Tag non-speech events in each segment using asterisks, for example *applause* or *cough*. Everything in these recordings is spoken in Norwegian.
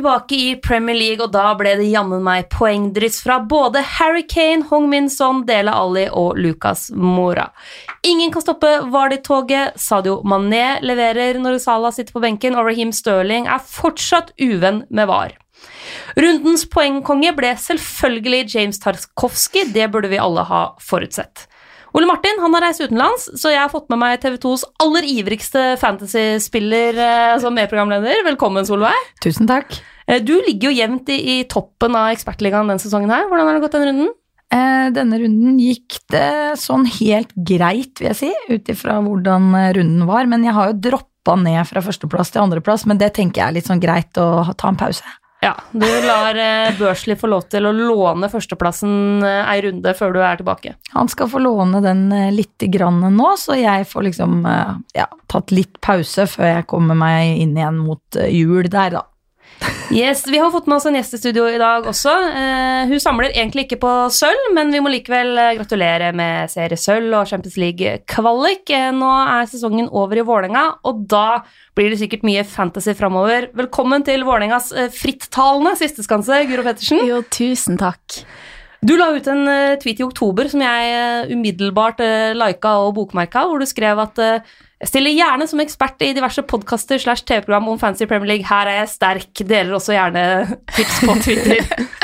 tilbake i Premier League, og da ble det jammen meg poengdryss fra både Harry Kane, Hong Min Son, Dele Alli og Lucas Mora. Ingen kan stoppe Vardi-toget. Sadio Mané leverer når Salah sitter på benken, og Raheem Sterling er fortsatt uvenn med VAR. Rundens poengkonge ble selvfølgelig James Tarkovsky, det burde vi alle ha forutsett. Ole Martin han har reist utenlands, så jeg har fått med meg TV 2s aller ivrigste fantasyspiller eh, som medprogramleder. Velkommen, Solveig. Tusen takk. Eh, du ligger jo jevnt i, i toppen av Ekspertligaen denne sesongen her. Hvordan har det gått denne runden? Eh, denne runden gikk det sånn helt greit, vil jeg si, ut ifra hvordan runden var. Men jeg har jo droppa ned fra førsteplass til andreplass, men det tenker jeg er litt sånn greit å ta en pause. Ja, du lar eh, Børsli få lov til å låne førsteplassen eh, ei runde før du er tilbake. Han skal få låne den eh, lite grann nå, så jeg får liksom ja, tatt litt pause før jeg kommer meg inn igjen mot jul der, da. Yes, Vi har fått med oss en gjest i studio i dag også. Eh, hun samler egentlig ikke på sølv, men vi må likevel eh, gratulere med seriesølv og Champions League-kvalik. Eh, nå er sesongen over i Vålerenga, og da blir det sikkert mye fantasy framover. Velkommen til Vålerengas eh, frittalende sisteskanse, Guro Pettersen. Jo, tusen takk. Du la ut en eh, tweet i oktober som jeg eh, umiddelbart lika og bokmerka, hvor du skrev at jeg stiller gjerne som ekspert i diverse podkaster slash TV-program om fancy Premier League. Her er jeg sterk. Deler også gjerne tips på Twitter. *laughs*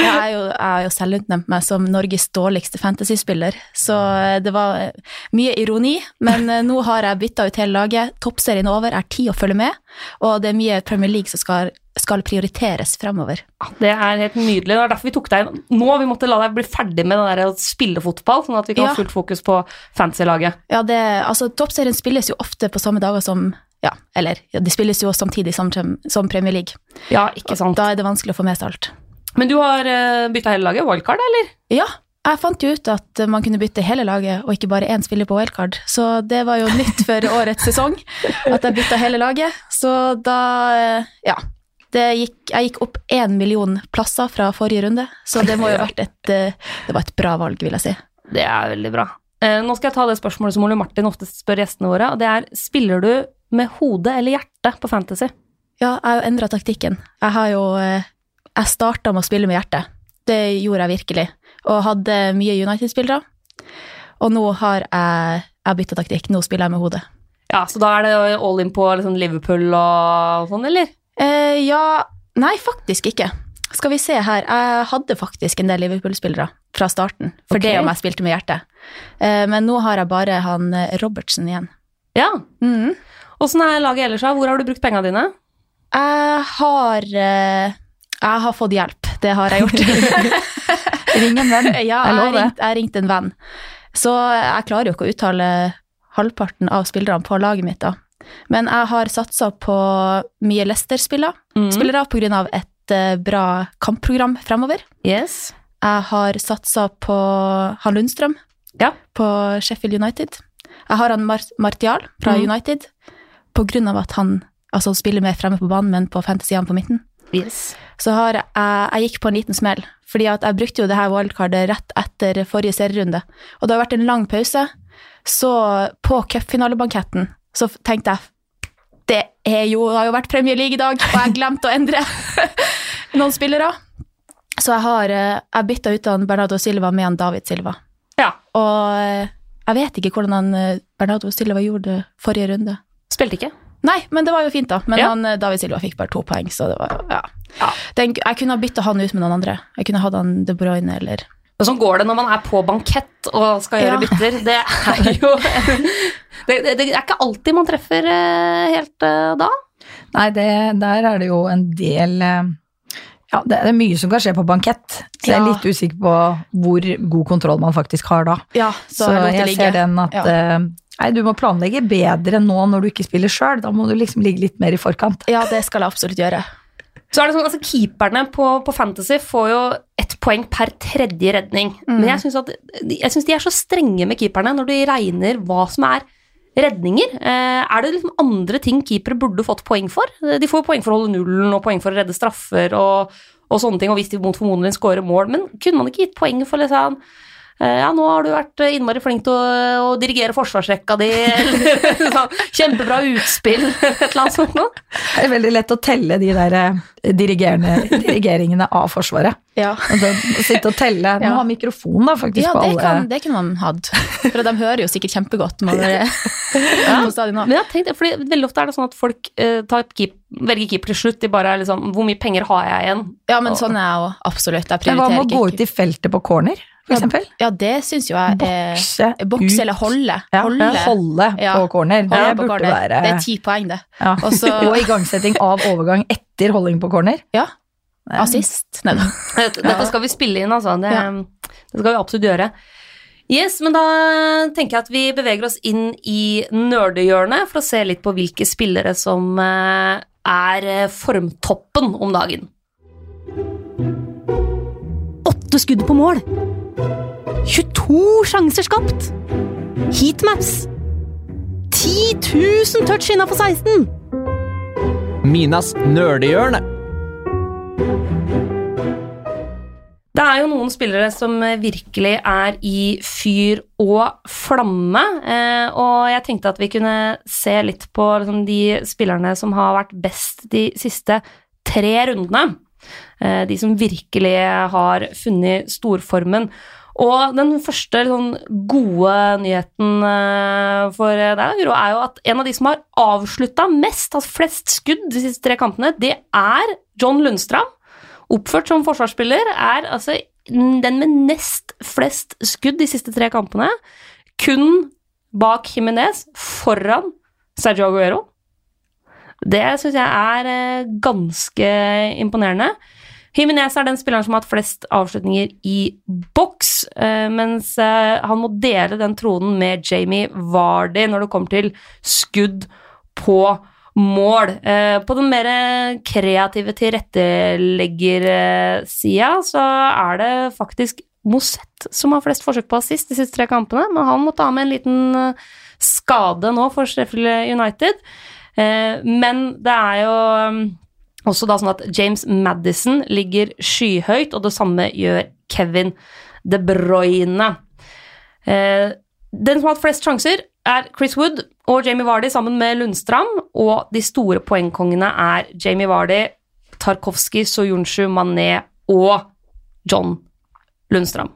Jeg er jo, jeg har jo selvutnevnt meg som Norges dårligste fantasyspiller, så eh, det var eh, mye ironi. Men eh, nå har jeg bytta ut hele laget. Toppserien er over, er tid å følge med, og det er mye Premier League som skal, skal prioriteres fremover. Det er helt nydelig. Det var derfor vi tok deg inn nå. Vi måtte la deg bli ferdig med det der å spille fotball, sånn at vi kan Ja. ha fullt fokus på fantasy-laget. Ja, det, altså Toppserien spilles jo ofte på samme dager som ja, eller ja, de spilles jo samtidig som, som Premier League. Ja, ikke sant. Da er det vanskelig å få med seg alt. Men du har uh, bytta hele laget? Wildcard, eller? Ja, jeg fant jo ut at man kunne bytte hele laget, og ikke bare én spiller på wildcard. Så det var jo nytt for *laughs* årets sesong, at jeg bytta hele laget. Så da, eh, ja. Det gikk, jeg gikk opp én million plasser fra forrige runde, så det må jo ha vært et, eh, det var et bra valg, vil jeg si. Det er veldig bra. Eh, nå skal jeg ta det spørsmålet som Ole Martin ofte spør gjestene våre, og det er spiller du med hodet eller hjertet på fantasy? Ja, jeg har jo endra taktikken. Jeg har jo eh, Jeg starta med å spille med hjertet. Det gjorde jeg virkelig. Og hadde mye United-spillere. Og nå har jeg, jeg bytta taktikk. Nå spiller jeg med hodet. Ja, Så da er det all in på liksom Liverpool og sånn, eller? Eh, ja Nei, faktisk ikke. Skal vi se her. Jeg hadde faktisk en del Liverpool-spillere fra starten, for okay. det om jeg spilte med hjertet. Eh, men nå har jeg bare han eh, Robertsen igjen. Ja. Åssen mm. er laget ellers? Hvor har du brukt pengene dine? Jeg har eh, Jeg har fått hjelp. Det har jeg gjort. *laughs* Ring en venn. *laughs* ja, Jeg lover. jeg ringte en venn. Så jeg klarer jo ikke å uttale halvparten av spillerne på laget mitt, da. Men jeg har satsa på mye Leicester-spillere Mm. spillere av et eh, bra kampprogram fremover. Yes. Jeg har satsa på han Lundstrøm Ja. på Sheffield United. Jeg har han Mar Martial fra mm. United på grunn av at han altså, spiller mer fremme på banen, men på fantasy på midten. Yes. Så har jeg, jeg gikk på en liten smell, fordi jeg brukte jo det her wildcardet rett etter forrige serierunde. Og det har vært en lang pause, så på cupfinalebanketten så tenkte jeg det er jo, det har jo vært Premier League i dag, og jeg glemte å endre *laughs* noen spillere. Så jeg har eh, jeg bytta ut han Bernardo Silva med han David Silva. Ja. Og eh, jeg vet ikke hvordan han eh, Bernardo Silva gjorde forrige runde. Spilte ikke. Nei, men det var jo fint, da. Men Ja. han, eh, David Silva fikk bare to poeng, så det var ja. Ja. Den, jeg kunne ha bytta han ut med noen andre. Jeg kunne hatt han De Bruyne eller og sånn går det når man er på bankett og skal gjøre Ja. bytter. Det er jo *laughs* det, det, det er ikke alltid man treffer eh, helt eh, da. Nei, det, der er det jo en del Ja, det er mye som kan skje på bankett. Så jeg er litt usikker på hvor god kontroll man faktisk har da. Ja, så, Så jeg ser den at Ja. Nei, du må planlegge bedre nå når du ikke spiller sjøl. Da må du liksom ligge litt mer i forkant. Ja, det skal jeg absolutt gjøre. Så er det sånn, altså Keeperne på, på Fantasy får jo ett poeng per tredje redning. Mm. Men jeg syns at- jeg syns de er så strenge med keeperne når de regner hva som er redninger. Eh, er det liksom andre ting keepere burde fått poeng for? De får jo poeng for å holde nullen og poeng for å redde straffer og, og sånne ting, og hvis de mot formodentlig scorer mål. Men kunne man ikke gitt poeng for liksom Ja, nå har du vært eh, innmari flink til å, å dirigere forsvarsrekka di. *laughs* sånn, Kjempebra utspill, et eller annet sånt noe. Det er veldig lett å telle de der eh, dirigeringene av Forsvaret. Ja. Å sitte og telle. Nå Ja. har mikrofon da, faktisk Ja, på det, alle. kan, det kunne man hatt. For de hører jo sikkert kjempegodt når det er nå. Men jeg tenkte, fordi Veldig ofte er det sånn at folk uh, tar keep, velger keeper til slutt. De bare er liksom Hvor mye penger har jeg igjen? Ja, men sånn er jeg òg. Absolutt. Jeg Men hva med å gå ut i feltet på corner, for eksempel? Ja, det syns jo jeg er Bokse Boks ut. eller holde. Ja, holde. holde på corner. Det på burde corner. være Det er ti poeng, det. ja. Og så *laughs* Og igangsetting av overgang etter holding på corner. ja, assist. Nei da. *laughs* Dette skal vi spille inn, altså. Det, Ja. det skal vi absolutt gjøre. Yes, men da tenker jeg at vi beveger oss inn i nerdehjørnet for å se litt på hvilke spillere som eh, er eh, formtoppen om dagen. Åtte skudd på mål. 22 sjanser skapt. Heatmaps. 10 000 touch innafor 16. Minas nerdehjørne. Det er jo noen spillere som virkelig er i fyr og flamme, eh, og jeg tenkte at vi kunne se litt på liksom, de spillerne som har vært best de siste tre rundene. Eh, de som virkelig har funnet storformen. Og den første sånn, gode nyheten eh, for deg, Guro, er jo at en av de som har avslutta mest, altså flest skudd de siste tre kampene, det er John Lundstram oppført som forsvarsspiller, er altså den med nest flest skudd de siste tre kampene. Kun bak Jimenez, foran Sergio Aguero. Det syns jeg er eh, ganske imponerende. Jimenez er den spilleren som har hatt flest avslutninger i boks, eh, mens eh, han må dele den tronen med Jamie Vardy når det kommer til skudd på mål. Eh, På den mer kreative tilretteleggersida så er det faktisk Mosett som har flest forsøk på assist de siste tre kampene, men han må ta med en liten skade nå for Sheffield United. Men det er jo også da sånn at James Madison ligger skyhøyt, og det samme gjør Kevin De Bruyne. Eh, Den som har hatt flest sjanser, er Chris Wood og Jamie Vardy sammen med Lundstram, og de store poengkongene er Jamie Vardy, Tarkovskij, Soyunshu, Mané og John Lundstram.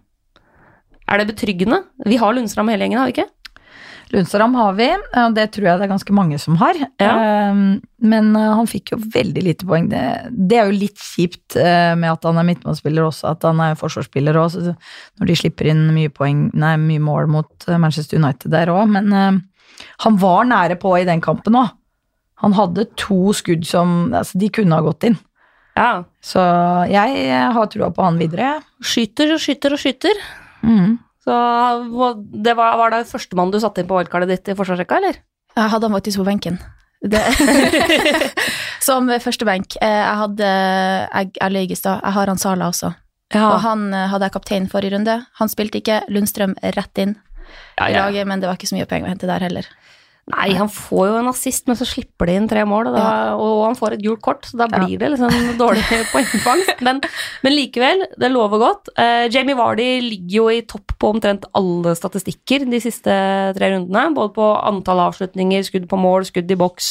Er det betryggende? Vi har Lundstram hele gjengen, har vi ikke? Lundstram har vi, og det tror jeg det er ganske mange som har. Ja. Men eh, han fikk jo veldig lite poeng. Det, det er jo litt kjipt eh, med at han er midtbanespiller også, at han er forsvarsspiller òg, når de slipper inn mye, poeng, nei, mye mål mot eh, Manchester United der òg. Men han var nære på i den kampen òg. Han hadde to skudd som altså, De kunne ha gått inn. Ja. Så jeg har trua på han videre. Skyter og skyter og skyter. Mm. Så det var, var det førstemann du satte inn på wildcardet ditt i forsvarsrekka, eller? Jeg hadde han faktisk på benken. Det. *laughs* Som første benk. Eh, Jeg hadde jeg, jeg løy i stad. Jeg har han Sala også. Og han eh, hadde jeg kaptein forrige runde. Han spilte ikke. Lundstrøm rett inn Ja, i ja. laget, men det var ikke så mye penger å hente der heller. Nei, han får jo en assist, men så slipper de inn tre mål, og, da, og han får et gult kort, så da blir det liksom *laughs* dårlig poengfangst. Men, men likevel, det lover godt. Uh, Jamie Vardy ligger jo i topp på omtrent alle statistikker de siste tre rundene. Både på antall avslutninger, skudd på mål, skudd i boks,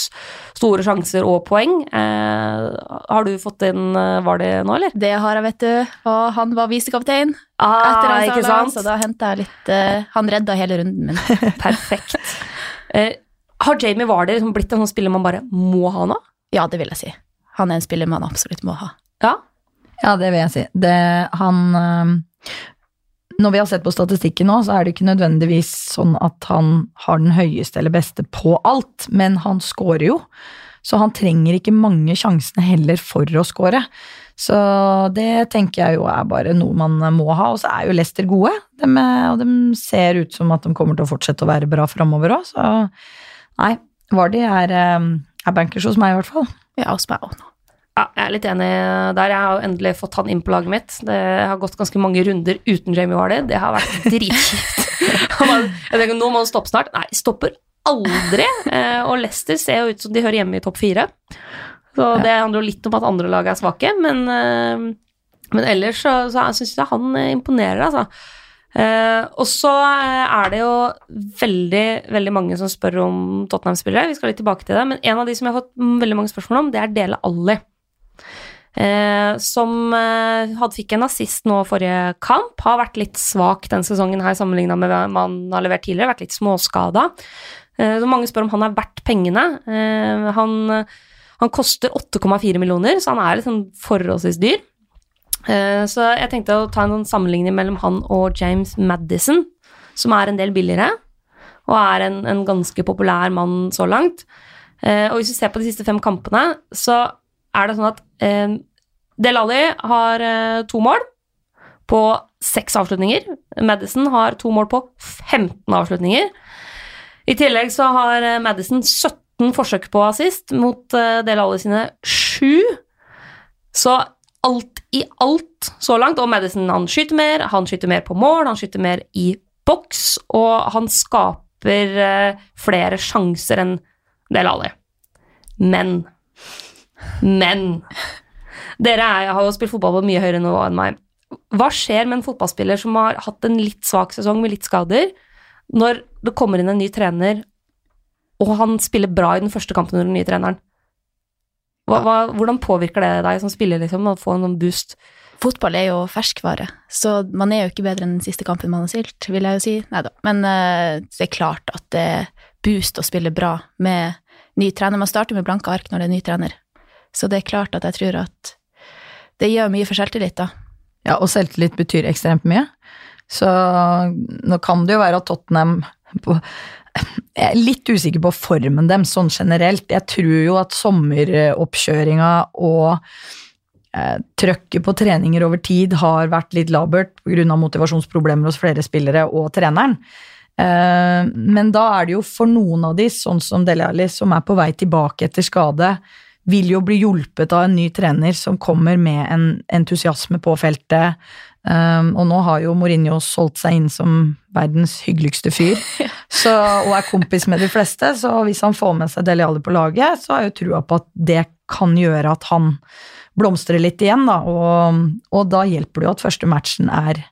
store sjanser og poeng. Uh, har du fått inn eh, Vardy nå, eller? Det har jeg, vet du. Og han var visekaptein etter Ah, han ikke sant? så da henta jeg litt uh, Han redda hele runden min. *laughs* Perfekt. Eh, har Jamie Warder liksom blitt en sånn spiller man bare må ha nå? Ja, det vil jeg si. Han er en spiller man absolutt må ha. Ja. Ja, det vil jeg si. Det, han Når vi har sett på statistikken nå, så er det ikke nødvendigvis sånn at han har den høyeste eller beste på alt, men han scorer jo. Så han trenger ikke mange sjansene heller for å score. Så det tenker jeg jo er bare noe man må ha. Og så er jo Leicester gode, de er- og de ser ut som at de kommer til å fortsette å være bra framover òg, så nei. Vardy er, er bankers hos meg, i hvert fall. Ja, hos meg også nå. Ja, jeg er litt enig der. Jeg har jo endelig fått han inn på laget mitt. Det har gått ganske mange runder uten Jamie Vardy. Det har vært *laughs* dritkjipt. Jeg tenker, Nå må han stoppe snart. Nei, stopper aldri. Eh, og Leicester ser jo ut som de hører hjemme i topp fire. Så det handler jo litt om at andre lag er svake, men, eh, men ellers så, så syns jeg han eh, imponerer, altså. Uh, og så er det jo veldig veldig mange som spør om Tottenham-spillere. Vi skal litt tilbake til det, men en av de som jeg har fått veldig mange spørsmål om, det er Dele Alli. Uh, som uh, fikk en assist nå forrige kamp. Har vært litt svak denne sesongen her sammenligna med hva man har levert tidligere. Vært litt småskada. Så mange spør om han er verdt pengene. Han, han koster 8,4 millioner, så han er liksom forholdsvis dyr. Eh, så jeg tenkte å ta en sånn sammenligning mellom han og James Madison, som er en del billigere, og er en, en ganske populær mann så langt. Eh, og hvis vi ser på de siste fem kampene, så er det sånn at eh, Del Alli har to mål på seks avslutninger. Madison har to mål på 15 avslutninger. I tillegg så har Madison 17 forsøk på assist mot Dele Del Alli sine sju. Så alt i alt så langt, og Madison han skyter mer, han skyter mer på mål, han skyter mer i boks, og han skaper eh, flere sjanser enn Del Alli. Men Men Dere er, har jo spilt fotball på mye høyere nivå enn meg. Hva skjer med en fotballspiller som har hatt en litt svak sesong med litt skader, når det kommer inn en ny trener, og han spiller bra i den første kampen under den nye treneren? Hva, hva, hvordan påvirker det deg som spiller, liksom, å få en sånn boost? Fotball er jo ferskvare, så man er jo ikke bedre enn den siste kampen man har stilt, vil jeg jo si. Neida. Men uh, det er klart at det er boost å spille bra med ny trener. Man starter med blanke ark når det er ny trener. Så det er klart at jeg tror at det gjør mye for selvtillit, da. Ja, og selvtillit betyr ekstremt mye. Så nå kan det jo være at Tottenham på, Jeg er litt usikker på formen dem sånn generelt. Jeg tror jo at sommeroppkjøringa og eh, trøkket på treninger over tid har vært litt labert pga. motivasjonsproblemer hos flere spillere og treneren. Eh, men da er det jo for noen av de, sånn som Dele Alli, som er på vei tilbake etter skade, vil jo bli hjulpet av en ny trener som kommer med en entusiasme på feltet. Um, og nå har jo Mourinho solgt seg inn som verdens hyggeligste fyr *laughs* så, og er kompis med de fleste, så hvis han får med seg Deli Alli på laget, så har jeg jo trua på at det kan gjøre at han blomstrer litt igjen, da. Og, og da hjelper det jo at første matchen er,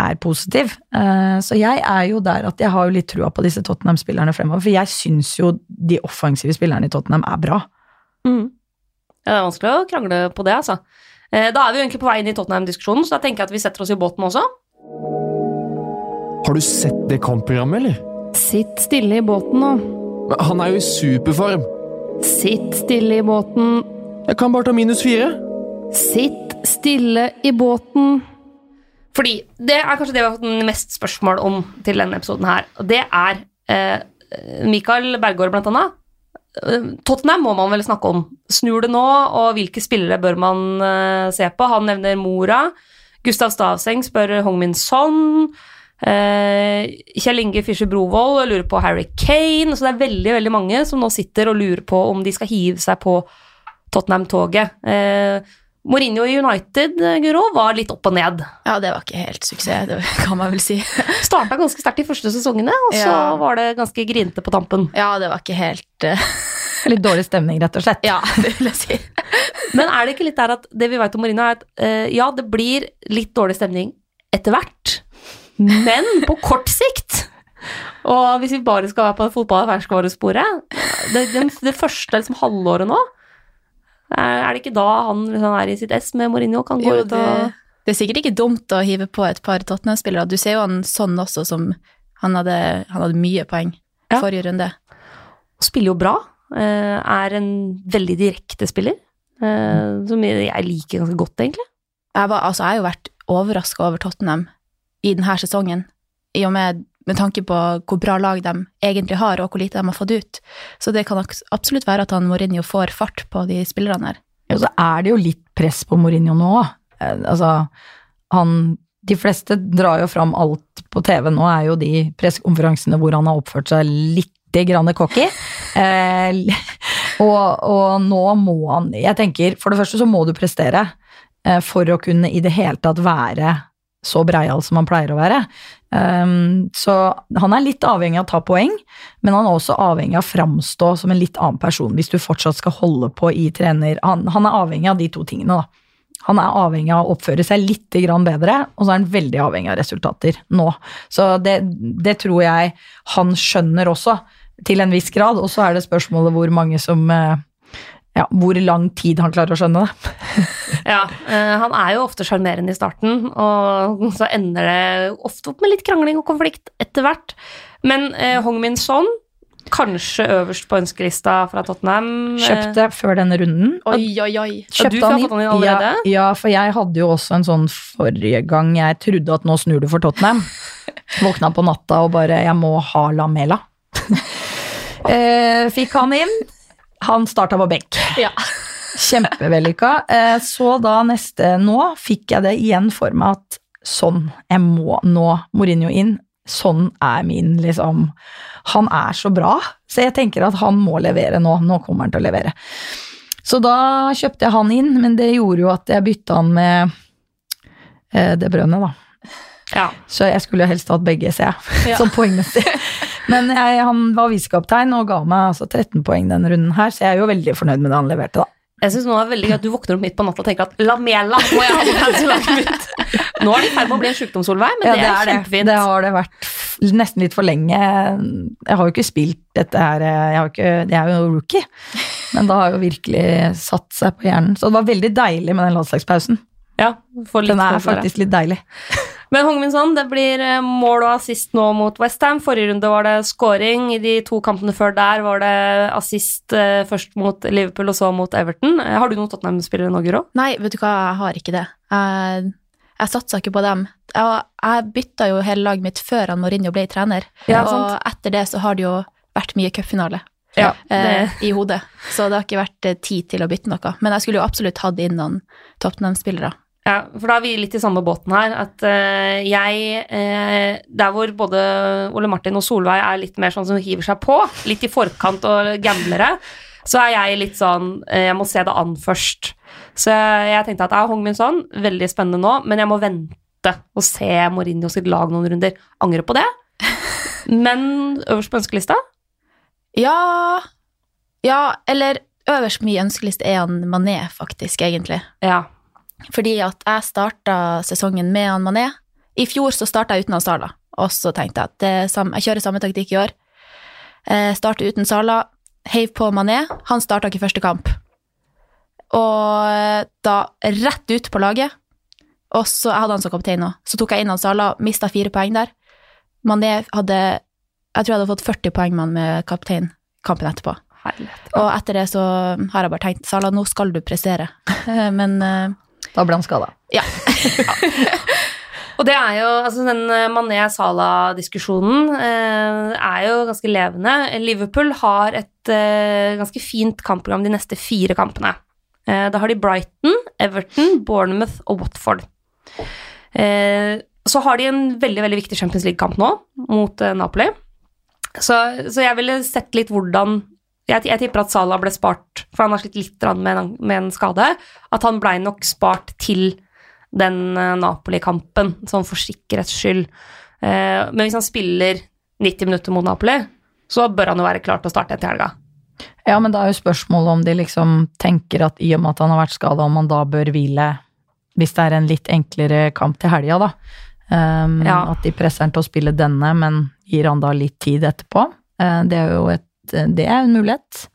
er positiv. Uh, så jeg er jo der at jeg har jo litt trua på disse Tottenham-spillerne fremover, for jeg syns jo de offensive spillerne i Tottenham er bra. Mm. Ja, det er vanskelig å krangle på det, altså. Eh, Da er vi jo egentlig på vei inn i Tottenham-diskusjonen, så da tenker jeg at vi setter oss i båten også. Har du sett det kampprogrammet, eller? Sitt stille i båten nå. Men Han er jo i superform. Sitt stille i båten. Jeg kan bare ta minus fire. Sitt stille i båten. Fordi det er kanskje det vi har fått mest spørsmål om til denne episoden her, og det er eh, Mikael Bergård blant annet. Eh, Tottenham må man vel snakke om. Snur det nå, og hvilke spillere bør man eh, se på? Han nevner Mora. Gustav Stavseng spør Hongmin Son. Eh, Kjell Inge Fischer Brovold lurer på Harry Kane. Så det er veldig veldig mange som nå sitter og lurer på om de skal hive seg på Tottenham-toget. Mourinho i United, eh, Guro, var litt opp og ned. Ja, det var ikke helt suksess, det kan man vel si. *laughs* Starta ganske sterkt de første sesongene, og så Ja. var det ganske grinete på tampen. Ja, det var ikke helt uh... *laughs* Litt dårlig stemning, rett og slett. Ja, det vil jeg si. *laughs* Men er det ikke litt der at det vi vet om Mourinho, er at uh, ja, det blir litt dårlig stemning etter hvert, men på kort sikt. Og hvis vi bare skal være på fotball- og ferskvaresporet det, det, det første liksom, halvåret nå, er, det ikke da han liksom, er i sitt ess med Mourinho? Kan gå Jo, ut og det er sikkert ikke dumt å hive på et par Tottenham-spillere. Du ser jo han sånn også, som han hadde, han hadde mye poeng Ja. forrige runde. spiller jo bra. eh, er en veldig direkte spiller. eh, som jeg liker ganske godt, egentlig. Jeg, var, altså, jeg har jo vært overraska over Tottenham i denne sesongen, i og med, med tanke på hvor bra lag de egentlig har, og hvor lite de har fått ut. Så det kan absolutt være at han Mourinho får fart på de spillerne her. Og så er det jo litt press på Mourinho nå. Eh, Altså, han De fleste drar jo fram alt på TV. Nå er jo de pressekonferansene hvor han har oppført seg litt grann cocky. Eh, *laughs* og, og nå må han Jeg tenker, for det første så må du prestere eh, for å kunne i det hele tatt være så breial som han pleier å være. Um, så han er litt avhengig av å ta poeng, men han er også avhengig av å framstå som en litt annen person hvis du fortsatt skal holde på i trener... Han, han er avhengig av de to tingene, da. Han er avhengig av å oppføre seg litt bedre, og så er han veldig avhengig av resultater nå. Så det, det tror jeg han skjønner også, til en viss grad. Og så er det spørsmålet hvor mange som eh, ja, Hvor lang tid han klarer å skjønne det. *laughs* Ja, eh, Han er jo ofte sjarmerende i starten, og så ender det ofte opp med litt krangling og konflikt etter hvert. Men eh, Hong Min Son, kanskje øverst på ønskelista fra Tottenham. eh, Kjøpte før denne runden. Oi, oi, oi. Kjøpte du fått han inn allerede? Ja, ja, for jeg hadde jo også en sånn forrige gang jeg trodde at nå snur du for Tottenham. *laughs* Våkna på natta og bare Jeg må ha Lamela. *laughs* eh, fikk han inn. Han starta på benk. Ja. *laughs* Kjempevellykka. Eh, så da neste Nå fikk jeg det igjen for meg at sånn, jeg må nå Mourinho inn. Sånn er min, liksom Han er så bra, så jeg tenker at han må levere nå. Nå kommer han til å levere. Så da kjøpte jeg han inn, men det gjorde jo at jeg bytta han med eh, det brønnet, da. Ja. Så jeg skulle jo helst hatt begge, ser jeg, *laughs* Ja. sånn poengmessig. Men jeg, han var visekaptein og ga meg altså 13 poeng denne runden her, så jeg er jo veldig fornøyd med det han leverte, da. Jeg synes nå er det veldig gøy at du våkner opp midt på natta og tenker at Lamela må jeg ha på fancy-laget mitt. Nå er det i ferd med å bli en sjukdom, Solveig, men Ja, det, er kjempefint. Det har det vært nesten litt for lenge. Jeg har jo ikke spilt dette her, jeg, ikke, jeg er jo rookie, men da har jo virkelig satt seg på hjernen. Så det var veldig deilig med den landslagspausen. Ja, for litt Den er faktisk litt deilig. Men Hongminson, det blir eh, mål og assist nå mot Westham. Forrige runde var det scoring. I de to kampene før der var det assist eh, først mot Liverpool og så mot Everton. Eh, Har du noen Tottenham-spillere nå, Guro? Nei, vet du hva, jeg har ikke det. Jeg, jeg satsa ikke på dem. Jeg, jeg bytta jo hele laget mitt før han Mourinho ble trener, Ja, og sant. etter det så har det jo vært mye cupfinale Ja, eh, i hodet, så det har ikke vært tid til å bytte noe. Men jeg skulle jo absolutt hatt inn noen Tottenham-spillere. Ja, for da er vi litt i samme båten her. At uh, jeg uh, Der hvor både Ole Martin og Solveig er litt mer sånn som hiver seg på, litt i forkant og gamblere, så er jeg litt sånn uh, Jeg må se det an først. Så jeg tenkte at jeg Hong Min Son, veldig spennende nå, men jeg må vente og se Mourinho sitt lag noen runder. Angrer på det. *laughs* Men øverst på ønskelista? Ja Ja, eller øverst på min ønskeliste er han Mané, faktisk, egentlig. Ja. Fordi at jeg starta sesongen med han Mané. I fjor så starta jeg uten han Sala, og så tenkte jeg at det er jeg kjører samme taktikk i år. Eh, starter uten Sala, heiv på Mané. Han starta ikke første kamp. Og eh, da rett ut på laget, og så jeg hadde han som kaptein nå. Så tok jeg inn han Sala, mista fire poeng der. Mané hadde Jeg tror jeg hadde fått 40 poeng med han med kaptein kampen etterpå. Herlighet. Og etter det så har jeg bare tenkt Sala, nå skal du prestere. *laughs* Men eh, Da ble han skada. *laughs* Og det er jo, altså den eh, Mané-Sala-diskusjonen eh, er jo ganske levende. Liverpool har et eh, ganske fint kampprogram de neste fire kampene. Eh, da har de Brighton, Everton, Bournemouth og Watford. Eh, så har de en veldig veldig viktig Champions League-kamp nå, mot eh, Napoli. Så, så jeg ville sett litt hvordan jeg, jeg tipper at Salah ble spart, for han har slitt litt med, en, med en skade. At han blei nok spart til den eh, Napoli-kampen, sånn for sikkerhets skyld. Eh, men hvis han spiller 90 minutter mot Napoli, så bør han jo være klar til å starte etter helga. Ja, men da er jo spørsmålet om de liksom tenker at i og med at han har vært skada, om han da bør hvile hvis det er en litt enklere kamp til helga, da. Um, Ja. At de presser han til å spille denne, men gir han da litt tid etterpå. Uh, det er jo et, det er en mulighet.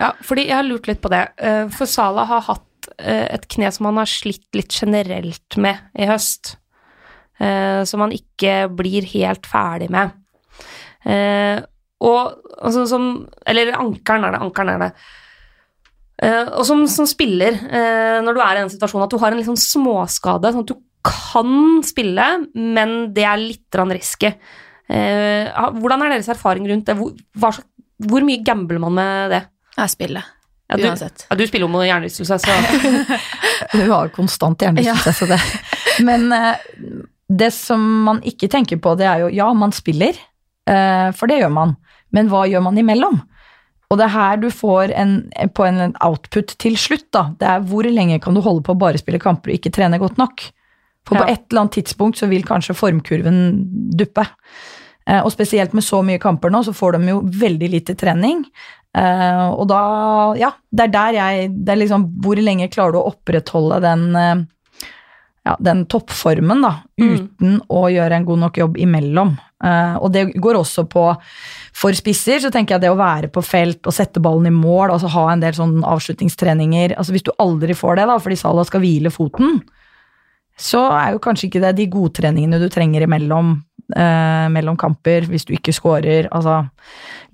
Ja, fordi jeg har lurt litt på det. Eh, For Sala har hatt eh, et kne som han har slitt litt generelt med i høst. eh, Som han ikke blir helt ferdig med. Eh, Og altså som Eller ankelen er det, ankelen er det. Eh, Og som, som spiller, eh, når du er i den situasjonen at du har en litt sånn småskade, sånn at du kan spille, men det er litt risky. Eh, Hvordan er deres erfaring rundt det? Hva, slags- hvor mye gambler man med det? jeg spiller Ja, du, uansett. ja, du spiller jo med hjernerystelse, så *laughs* Hun har konstant hjernerystelse, så det Men eh, det som man ikke tenker på, det er jo ja, man spiller, eh, for det gjør man, men hva gjør man imellom? Og det er her du får en, på en output til slutt, da. Det er hvor lenge kan du holde på å bare spille kamper og ikke trene godt nok? For på et eller annet tidspunkt så vil kanskje formkurven duppe. Eh, Og spesielt med så mye kamper nå, så får de jo veldig lite trening. Eh, og da, ja, det er der jeg Det er liksom hvor lenge klarer du å opprettholde den eh, ja, den toppformen, da, Mm. uten å gjøre en god nok jobb imellom. Uh, og det går også på For spisser så tenker jeg det å være på felt og sette ballen i mål, altså ha en del sånn avslutningstreninger altså Hvis du aldri får det, da, fordi Salah skal hvile foten, så er jo kanskje ikke det de godtreningene du trenger imellom eh, mellom kamper, hvis du ikke scorer. Altså,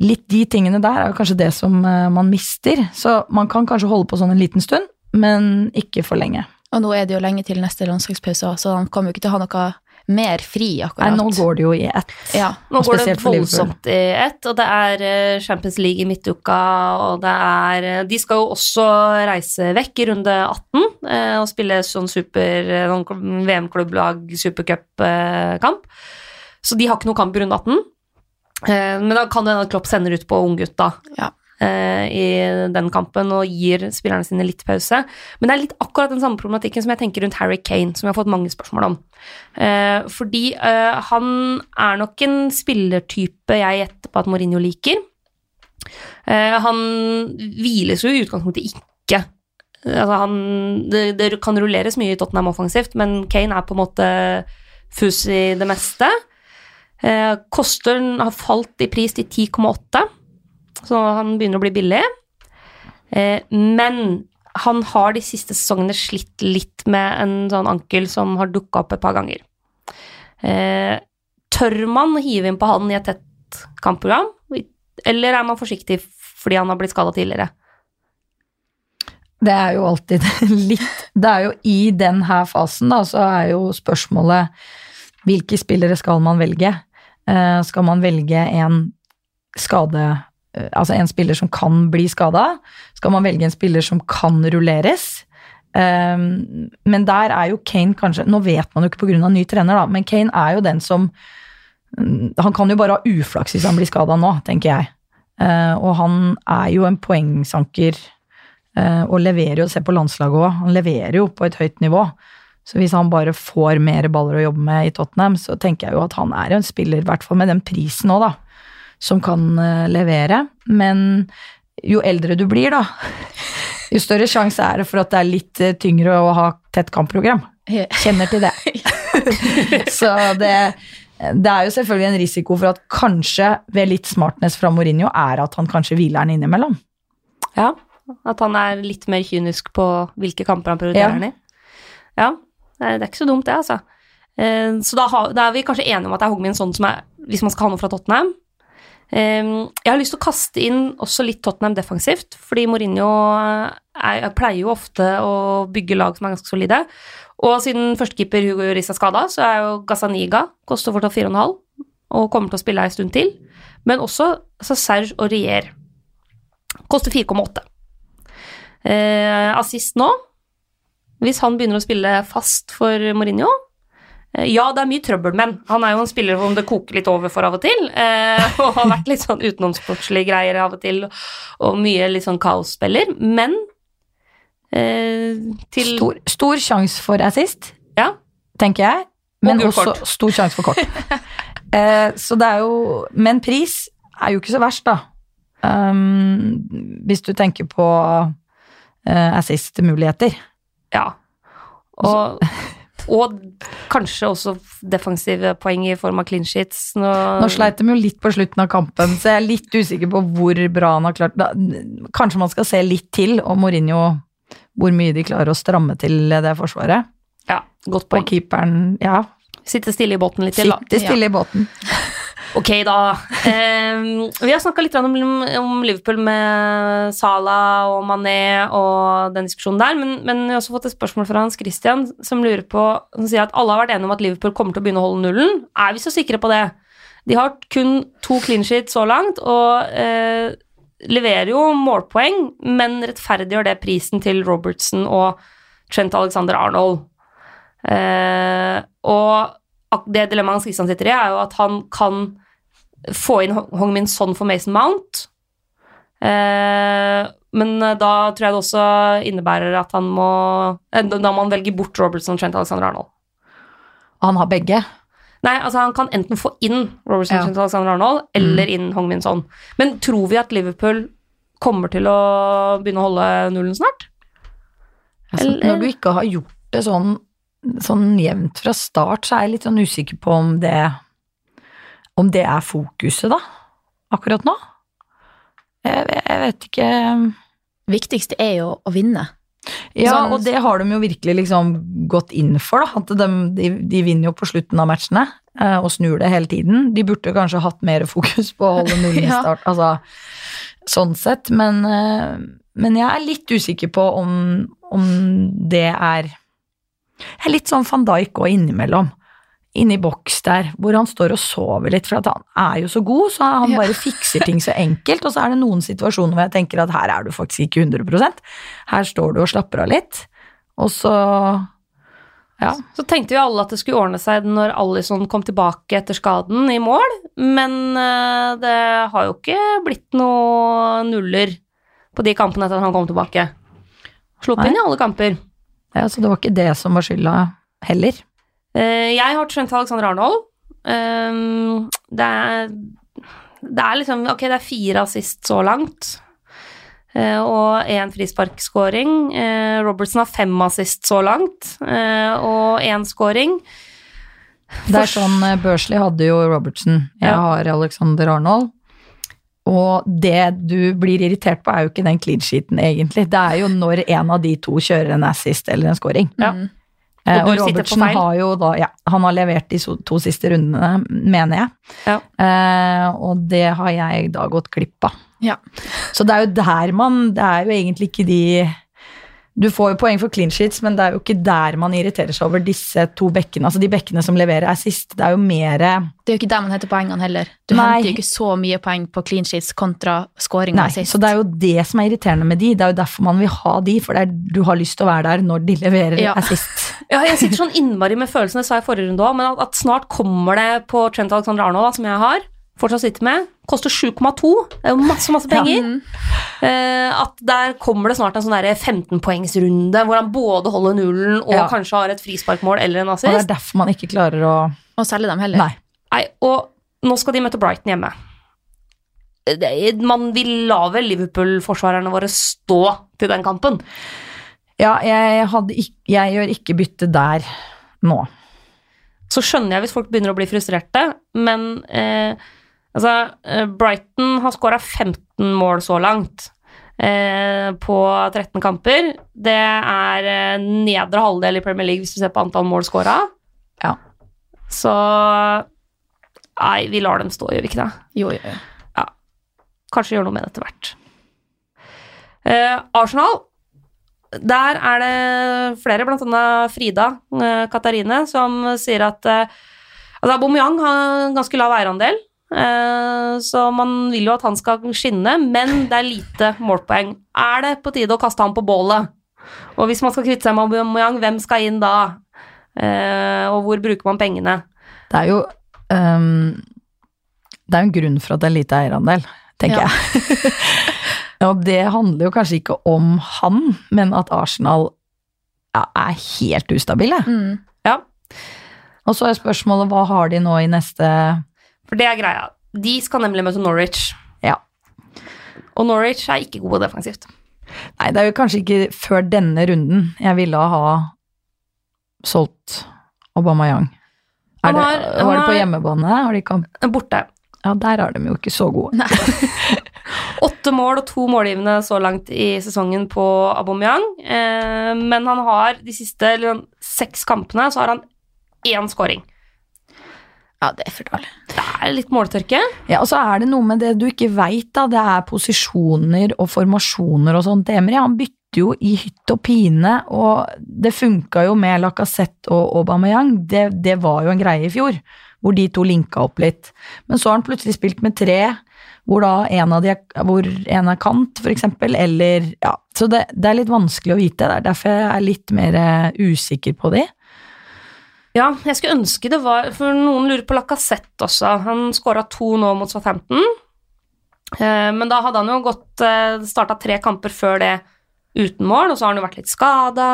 litt de tingene der er kanskje det som eh, man mister. Så man kan kanskje holde på sånn en liten stund, men ikke for lenge. Og nå er det jo lenge til neste landslagspause, så han kommer jo ikke til å ha noe mer fri akkurat. Nei, nå går det jo i ett. Ja. Nå går det voldsomt i ett, og det er eh, Champions League i midtuka, og det er eh, De skal jo også reise vekk i runde 18 eh, og spille sånn super VM-klubblag supercup-kamp. Så de har ikke noe kamp i runde 18. Eh, Men da kan det hende at Klopp sender ut på unggutta Ja. eh, i den kampen og gir spillerne sine litt pause. Men det er litt akkurat den samme problematikken som jeg tenker rundt Harry Kane, som jeg har fått mange spørsmål om. Eh, fordi han er nok en spillertype jeg gjetter på at Mourinho liker. Eh, han hviles jo i utgangspunktet ikke. Altså han, det, det kan rulleres mye i Tottenham offensivt, men Kane er på en måte fus i det meste. Eh, Kosteren har falt i pris til 10,8, så han begynner å bli billig. Eh, men han har de siste sesongene slitt litt med en sånn ankel som har dukka opp et par ganger. Eh, tør man hive inn på han i et tett kampprogram, eller er man forsiktig fordi han har blitt skada tidligere? Det er jo alltid *laughs* litt Det er jo i den her fasen, da, så er jo spørsmålet hvilke spillere skal man velge? Eh, skal man velge en skade eh, Altså en spiller som kan bli skada? Skal man velge en spiller som kan rulleres? Eh, men der er jo Kane kanskje Nå vet man jo ikke pga. ny trener, da, men Kane er jo den som mm, Han kan jo bare ha uflaks hvis han blir skada nå, tenker jeg. Og han er jo en poengsanker og leverer jo, se på landslaget òg, han leverer jo på et høyt nivå. Så hvis han bare får mer baller å jobbe med i Tottenham, så tenker jeg jo at han er en spiller, i hvert fall med den prisen òg, da, som kan eh, levere. Men jo eldre du blir, da, *laughs* jo større sjanse er det for at det er litt eh, tyngre å ha tett kampprogram. Kjenner til det. *laughs* så det, det er jo selvfølgelig en risiko for at kanskje ved litt smartness fra Mourinho er at han kanskje hviler den innimellom. Ja, at han er litt mer kynisk på hvilke kamper han prioriterer Ja. den i. Ja, det er, ikke så dumt, det, altså. Eh, Så da, har, da er vi kanskje enige om at det er Hogmin sånn som er Hvis man skal ha noe fra Tottenham. Eh, Jeg har lyst til å kaste inn også litt Tottenham defensivt, fordi Mourinho er, pleier jo ofte å bygge lag som er ganske solide. Og siden førstekeeper Hugo Lloris er skada, så er jo Gazaniga koster fortsatt 4,5 og kommer til å spille ei stund til. Men også altså Serge og Rier koster 4,8. Eh, assist nå, hvis han begynner å spille fast for Mourinho eh, Ja, det er mye trøbbel, men han er jo en spiller som det koker litt over for av og til. Eh, *laughs* og har vært litt sånn utenomsportslige greier av og til, og mye litt sånn kaosspiller. Men eh, til Stor, stor sjanse for assist, Ja. tenker jeg. Men og også kort. *laughs* stor sjanse for kort. eh, så det er jo Men pris er jo ikke så verst, da. Um, hvis du tenker på uh, assist-muligheter. Ja. Og, og kanskje også defensive poeng i form av clean sheets. Nå, Nå sleit de jo litt på slutten av kampen, så jeg er litt usikker på hvor bra han har klart da, Kanskje man skal se litt til om Mourinho hvor mye de klarer å stramme til det forsvaret. Ja, godt Og poeng. keeperen, ja, Sitte stille i båten litt til, da. sitter stille i båten. Ok, da. Eh, vi har snakka litt om, om Liverpool med Salah og Mané og den diskusjonen der, men, men vi har også fått et spørsmål fra Hans Christian som lurer på Som sier at alle har vært enige om at Liverpool kommer til å begynne å holde nullen. Er vi så sikre på det? De har kun to clean sheets så langt, og eh, leverer jo målpoeng, men rettferdiggjør det prisen til Robertson og Trent Alexander Arnold. Eh, og det dilemmaet Hans Christian sitter i, er jo at han kan få inn Hong- Min Son for Mason Mount. Eh, men eh, da tror jeg det også innebærer at han må eh, Da må han velge bort Robertson og Trent Alexander Arnold. Han har begge. Nei, altså han kan enten få inn Robertson Ja. Trent Alexander Arnold, eller inn Hong Min Son. Men tror vi at Liverpool kommer til å begynne å holde nullen snart? Altså, når du ikke har gjort det sånn, sånn jevnt fra start, så er jeg litt sånn usikker på om det Om det er fokuset, da, akkurat nå. Jeg, jeg vet ikke Viktigste er jo å vinne. Ja, Sånn- og det har de jo virkelig liksom gått inn for, da. At de, de, de vinner jo på slutten av matchene eh, og snur det hele tiden. De burde kanskje hatt mer fokus på å holde nullen i *laughs* Ja. start, altså sånn sett. Men, eh, men jeg er litt usikker på om, om det er Jeg er litt sånn van Dijk òg innimellom. Inni boks der, hvor han står og sover litt, for han er jo så god, så han Ja. bare fikser ting så enkelt. Og så er det noen situasjoner hvor jeg tenker at her er du faktisk ikke 100% Her står du og slapper av litt, og så Ja. Så tenkte jo alle at det skulle ordne seg når Alison kom tilbake etter skaden i mål, men eh, det har jo ikke blitt noe nuller på de kampene etter at han kom tilbake. Sluppet inn i alle kamper. ja, så det var ikke det som var skylda heller. Eh, Jeg har Trent Alexander Arnold. Um, Det er, det er liksom Ok, det er fire assist så langt. eh, Og én frisparkskåring. Eh, Robertson har fem assist så langt, og én scoring. Det er sånn Børsley hadde jo Robertson, jeg har Alexander Arnold. Og det du blir irritert på, er jo ikke den clean sheeten, egentlig. Det er jo når en av de to kjører en assist eller en scoring. Ja. Mm. Eh, Og Og, feil. har jo da Ja, han har levert de to siste rundene, mener jeg. Ja. Eh, og det har jeg da gått glipp av. Ja. Så det er jo der man Det er jo egentlig ikke de Du får jo poeng for clean sheets, men det er jo ikke der man irriterer seg over disse to bekkene. Altså de bekkene som leverer assist. Det er jo mer Det er jo ikke der man henter poengene heller. Du Nei. henter jo ikke så mye poeng på clean sheets kontra scoring sist. så det er jo det som er irriterende med de. Det er jo derfor man vil ha de, for det er, du har lyst til å være der når de leverer Ja. assist. *laughs* Ja, jeg sitter sånn innmari med følelsen, det sa jeg i forrige runde òg, men at, at snart kommer det på Trent Alexander Arnold, da, som jeg har, fortsatt sitter med, koster 7,2. Det er jo masse, masse penger. Mm. Eh, at der kommer det snart en sånn der 15-poengsrunde hvor han både holder nullen og Ja. kanskje har et frisparkmål eller en Og det er derfor man ikke klarer å Å selge dem heller. Nei. Nei, og nå skal de møte Brighton hjemme. Man vil la vel Liverpool-forsvarerne våre stå til den kampen. Ja, jeg, hadde ikk- jeg gjør ikke bytte der nå. Så skjønner jeg hvis folk begynner å bli frustrerte, men eh, altså, eh, Brighton har skåra 15 mål så langt. Eh, på 13 kamper. Det er eh, nedre halvdel i Premier League hvis du ser på antall mål skåra. Ja. Så Nei, vi lar dem stå, gjør vi ikke det? Jo, jo, jo. Ja. Kanskje gjøre noe med det etter hvert. Eh, Arsenal, der er det flere, blant annet Frida eh, Katarine, som sier at altså Aubameyang har en ganske lav eierandel, så man vil jo at han skal skinne, men det er lite målpoeng. Er det på tide å kaste ham på bålet? Og hvis man skal kvitte seg med Aubameyang, hvem skal inn da? Eh, og hvor bruker man pengene? Det er jo um, Det er jo en grunn for at det er lite eierandel, tenker Ja. jeg. *laughs* Og det handler jo kanskje ikke om han, men at Arsenal ja, er helt ustabile. Mm. Ja, Og så er spørsmålet hva har de nå i neste For det er greia. De skal nemlig møte Norwich. Ja. Og Norwich er ikke gode defensivt. Nei, det er jo kanskje ikke før denne runden jeg ville ha solgt Aubameyang. Er det, har- var det på har- hjemmebane? Har de kamp? Borte. Ja, der er de jo ikke så gode. *laughs* Åtte mål og to målgivende så langt i sesongen på Aubameyang. Eh, men han har de siste seks kampene så har han én scoring. Ja, det er for dårlig. Det er litt måltørke. Ja, og så er det noe med det du ikke veit, da. Det er posisjoner og formasjoner og sånt. Emry han bytter jo i hytt og pine, og det funka jo med Lacassette og Aubameyang. Det, det var jo en greie i fjor, hvor de to linka opp litt. Men så har han plutselig spilt med tre, hvor da en av de hvor en er kant, for eksempel, eller ja. Så det, det er litt vanskelig å vite. Det er derfor jeg er litt mer eh, usikker på de. Ja, jeg skulle ønske det var For noen lurer på Lacassette også. Han skåra to nå mot Southampton. Eh, men da hadde han jo gått eh, starta tre kamper før det uten mål, og så har han jo vært litt skada,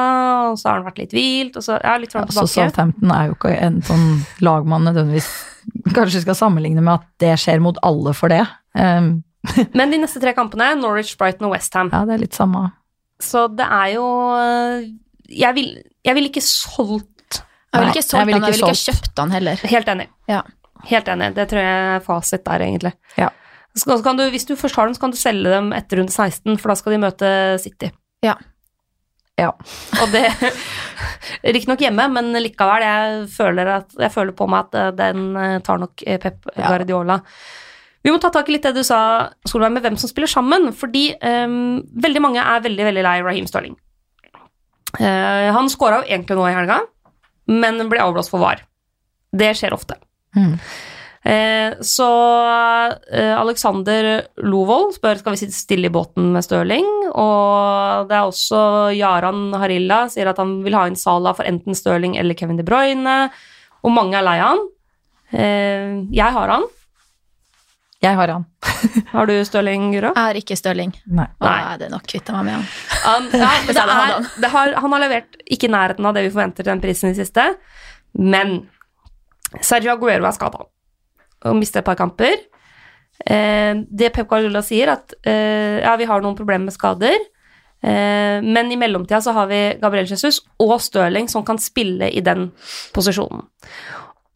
og så har han vært litt hvilt, og så ja, litt fram og Så tilbake. Southampton er jo ikke en sånn lag man nødvendigvis kanskje skal sammenligne med at det skjer mot alle for det. Um, *laughs* Men de neste tre kampene, Norwich, Brighton og Westham. Ja, det er litt samme. Så det er jo øh, Jeg vil, vil ikke solgt Jeg ville ikke solgt han, jeg ville ikke kjøpt den heller. Helt enig. Ja. Helt enig. Det tror jeg er fasit der, egentlig. Ja. Så kan- du, hvis du først har dem, så kan du selge dem etter runde 16, for da skal de møte City. Ja. Ja. *laughs* Og det Riktignok hjemme, men likevel. Jeg føler, at, jeg føler på meg at eh, den eh, tar nok Pep Pep Ja. Guardiola. Vi må ta tak i litt det du sa, Solveig, med hvem som spiller sammen. Fordi um, veldig mange er veldig veldig lei Raheem Sterling. Uh, han skåra jo egentlig nå i helga, men ble avblåst for VAR. Det skjer ofte. Mm. Eh, så eh, Alexander Lovold spør skal vi sitte stille i båten med Stirling. Og det er også Jaran Harilla sier at han vil ha inn Salah for enten Stirling eller Kevin De Bruyne. Og mange er lei av han. Eh, jeg har han. Jeg har han. *laughs* Har du Stirling, Guro? Jeg har ikke Stirling. Nei. Nei. det er nok kvitta meg med han. Han, ja, *laughs* det er, det har, han har levert ikke i nærheten av det vi forventer til den prisen i siste, men Sergio Aguero er skada og mister et par kamper. Eh, det Pep Guardiola sier, at eh, ja, vi har noen problemer med skader, eh, men i mellomtida så har vi Gabriel Jesus og Stirling som kan spille i den posisjonen.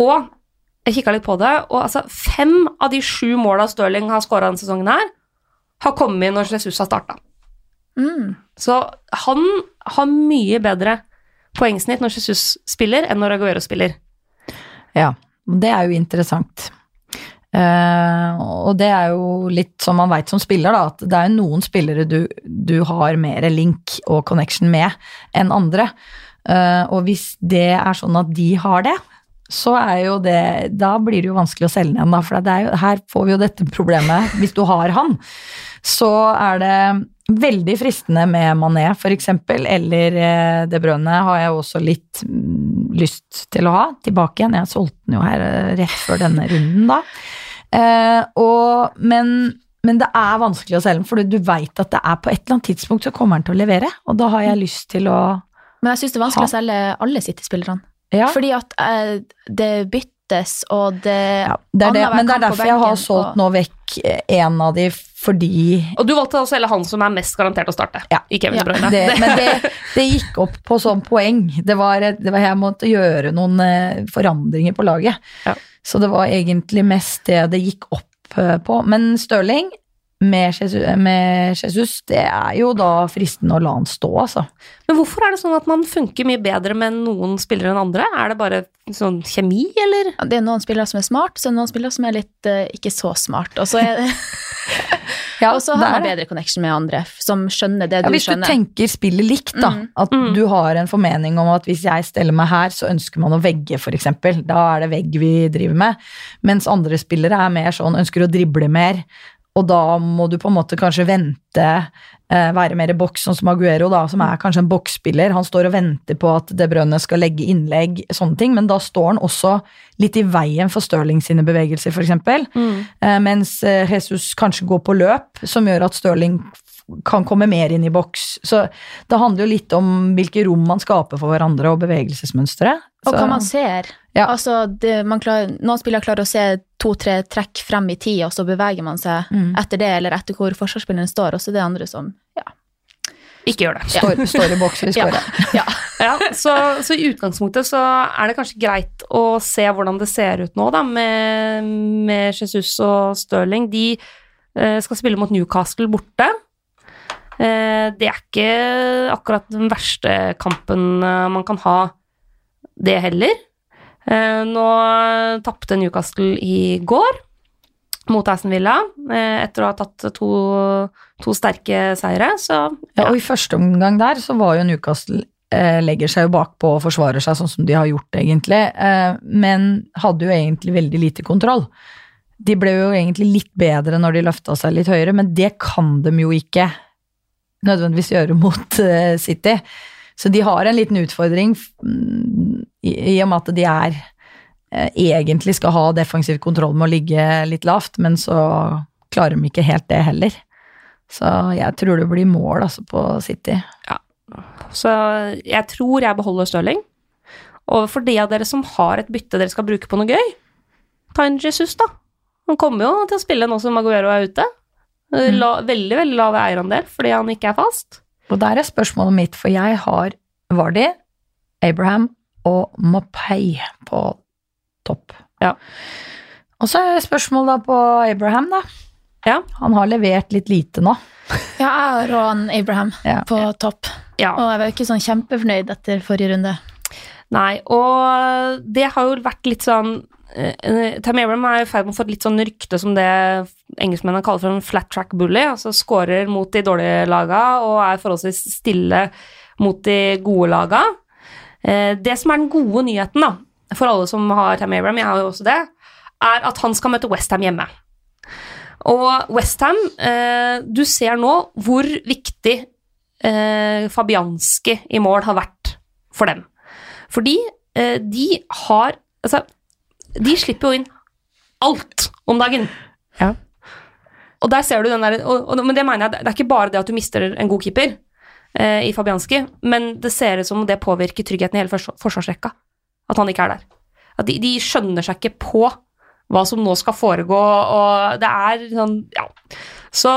Og jeg kikka litt på det, og altså fem av de sju måla Stirling har skåra denne sesongen her, har kommet når Jesus har starta. Mm. Så han har mye bedre poengsnitt når Jesus spiller, enn når Aguero spiller. Ja, det er jo interessant. Uh, og det er jo litt som man veit som spiller, da, at det er noen spillere du, du har mer link og connection med enn andre. Uh, og hvis det er sånn at de har det, så er jo det Da blir det jo vanskelig å selge den igjen, da. For det er jo, her får vi jo dette problemet. Hvis du har han, så er det veldig fristende med Mané, eksempel, eller det De Bruyne har jeg også litt mm, lyst til å ha tilbake igjen. Jeg solgte den jo her eh, rett før denne runden, da. Eh, og, men, men det er vanskelig å selge den, for du veit at det er på et eller annet tidspunkt så kommer den til å levere, og da har jeg lyst til å Men jeg syns det er vanskelig Ha. å selge alle City-spillerne. Ja, Fordi at eh, det byttes, og det ja det er det, men det er derfor jeg har solgt og- nå vekk eh, en av de, fordi Og du valgte å selge han som er mest garantert å starte, Ja. i Kevin Ja. De det, *laughs* men det, det gikk opp på sånn poeng. Det var, det var Jeg måtte gjøre noen eh, forandringer på laget. Ja. Så det var egentlig mest det det gikk opp eh, på. Men Stirling med Jesus, med Jesus, det er jo da fristende å la han stå, altså. Men hvorfor er det sånn at man funker mye bedre med noen spillere enn andre? Er det bare sånn kjemi, eller? Ja, Det er noen spillere som er smart, så er det noen spillere som er litt uh, ikke så smart. Og så, er, *laughs* Ja, *laughs* og så har man bedre connection med andre, som skjønner det Ja, du hvis du tenker spillet likt, da. Mm. At Mm. du har en formening om at hvis jeg steller meg her, så ønsker man å vegge, f.eks. Da er det vegg vi driver med. Mens andre spillere er mer sånn, ønsker å drible mer. Og da må du på en måte kanskje vente, eh, være mer i boks, sånn som Aguero, da, som er kanskje en boksspiller. Han står og venter på at De Brønne skal legge innlegg, sånne ting, men da står han også litt i veien for Stirling sine bevegelser, f.eks. Eh, mens eh, Jesus kanskje går på løp, som gjør at Stirling kan komme mer inn i boks. Så det handler jo litt om hvilke rom man skaper for hverandre, og bevegelsesmønstre. Og hva man ser. Ja. Altså, det, man klarer, noen spillere klarer å se to-tre trekk frem i tid, og så beveger man seg Mm. etter det, eller etter hvor forsvarsspilleren står. Og så er det andre som ja. Ikke gjør det. står, står i boksen i skåret. Ja. ja. *laughs* Ja, så, så i utgangspunktet så er det kanskje greit å se hvordan det ser ut nå, da, med, med Jesus og Stirling. De eh, skal spille mot Newcastle borte. Eh, det er ikke akkurat den verste kampen eh, man kan ha, det heller. Eh, nå tapte Newcastle i går mot Aston Villa, eh, etter å ha tatt to, to sterke seire, så Ja, og i første omgang der så var jo Newcastle eh, legger seg jo bakpå og forsvarer seg sånn som de har gjort, egentlig. Men hadde jo egentlig veldig lite kontroll. De ble jo egentlig litt bedre når de løfta seg litt høyere, men det kan de jo ikke nødvendigvis gjøre mot City. Så de har en liten utfordring mm, i, og med at de er eh, egentlig skal ha defensiv kontroll med å ligge litt lavt, men så klarer de ikke helt det heller. Så jeg tror det blir mål altså, på City. Så jeg tror jeg beholder Stirling. Og for de av dere som har et bytte dere skal bruke på noe gøy, ta inn Jesus, da. Han kommer jo til å spille nå som Maguero er ute. Eh, La, veldig, veldig lav eierandel fordi han ikke er fast. Og der er spørsmålet mitt, for jeg har Vardy, Abraham og Mapei på topp. Ja. Og så er spørsmålet da på Abraham, da. Ja. Han har levert litt lite nå. *laughs* Ja, jeg har han Abraham Ja. på topp. Ja. Og jeg var jo ikke sånn kjempefornøyd etter forrige runde. Nei, og det har jo vært litt sånn uh, Tam Abraham er i ferd med å få et litt sånn rykte som det engelskmennene kaller for en flat track bully. Altså scorer mot de dårlige laga og er forholdsvis stille mot de gode laga. Eh, det som er den gode nyheten, da, for alle som har Tam Abraham, jeg har jo også det, er at han skal møte Westham hjemme. Og Westham, eh, du ser nå hvor viktig eh, Fabianski i mål har vært for dem. Fordi de har Altså, de slipper jo inn alt om dagen. Ja. Og der ser du den der og, og, Men det mener jeg, det er ikke bare det at du mister en god keeper eh, i Fabianski, men det ser ut som det påvirker tryggheten i hele forsvarsrekka. At han ikke er der. At de, de skjønner seg ikke på hva som nå skal foregå, og det er sånn Ja. Så,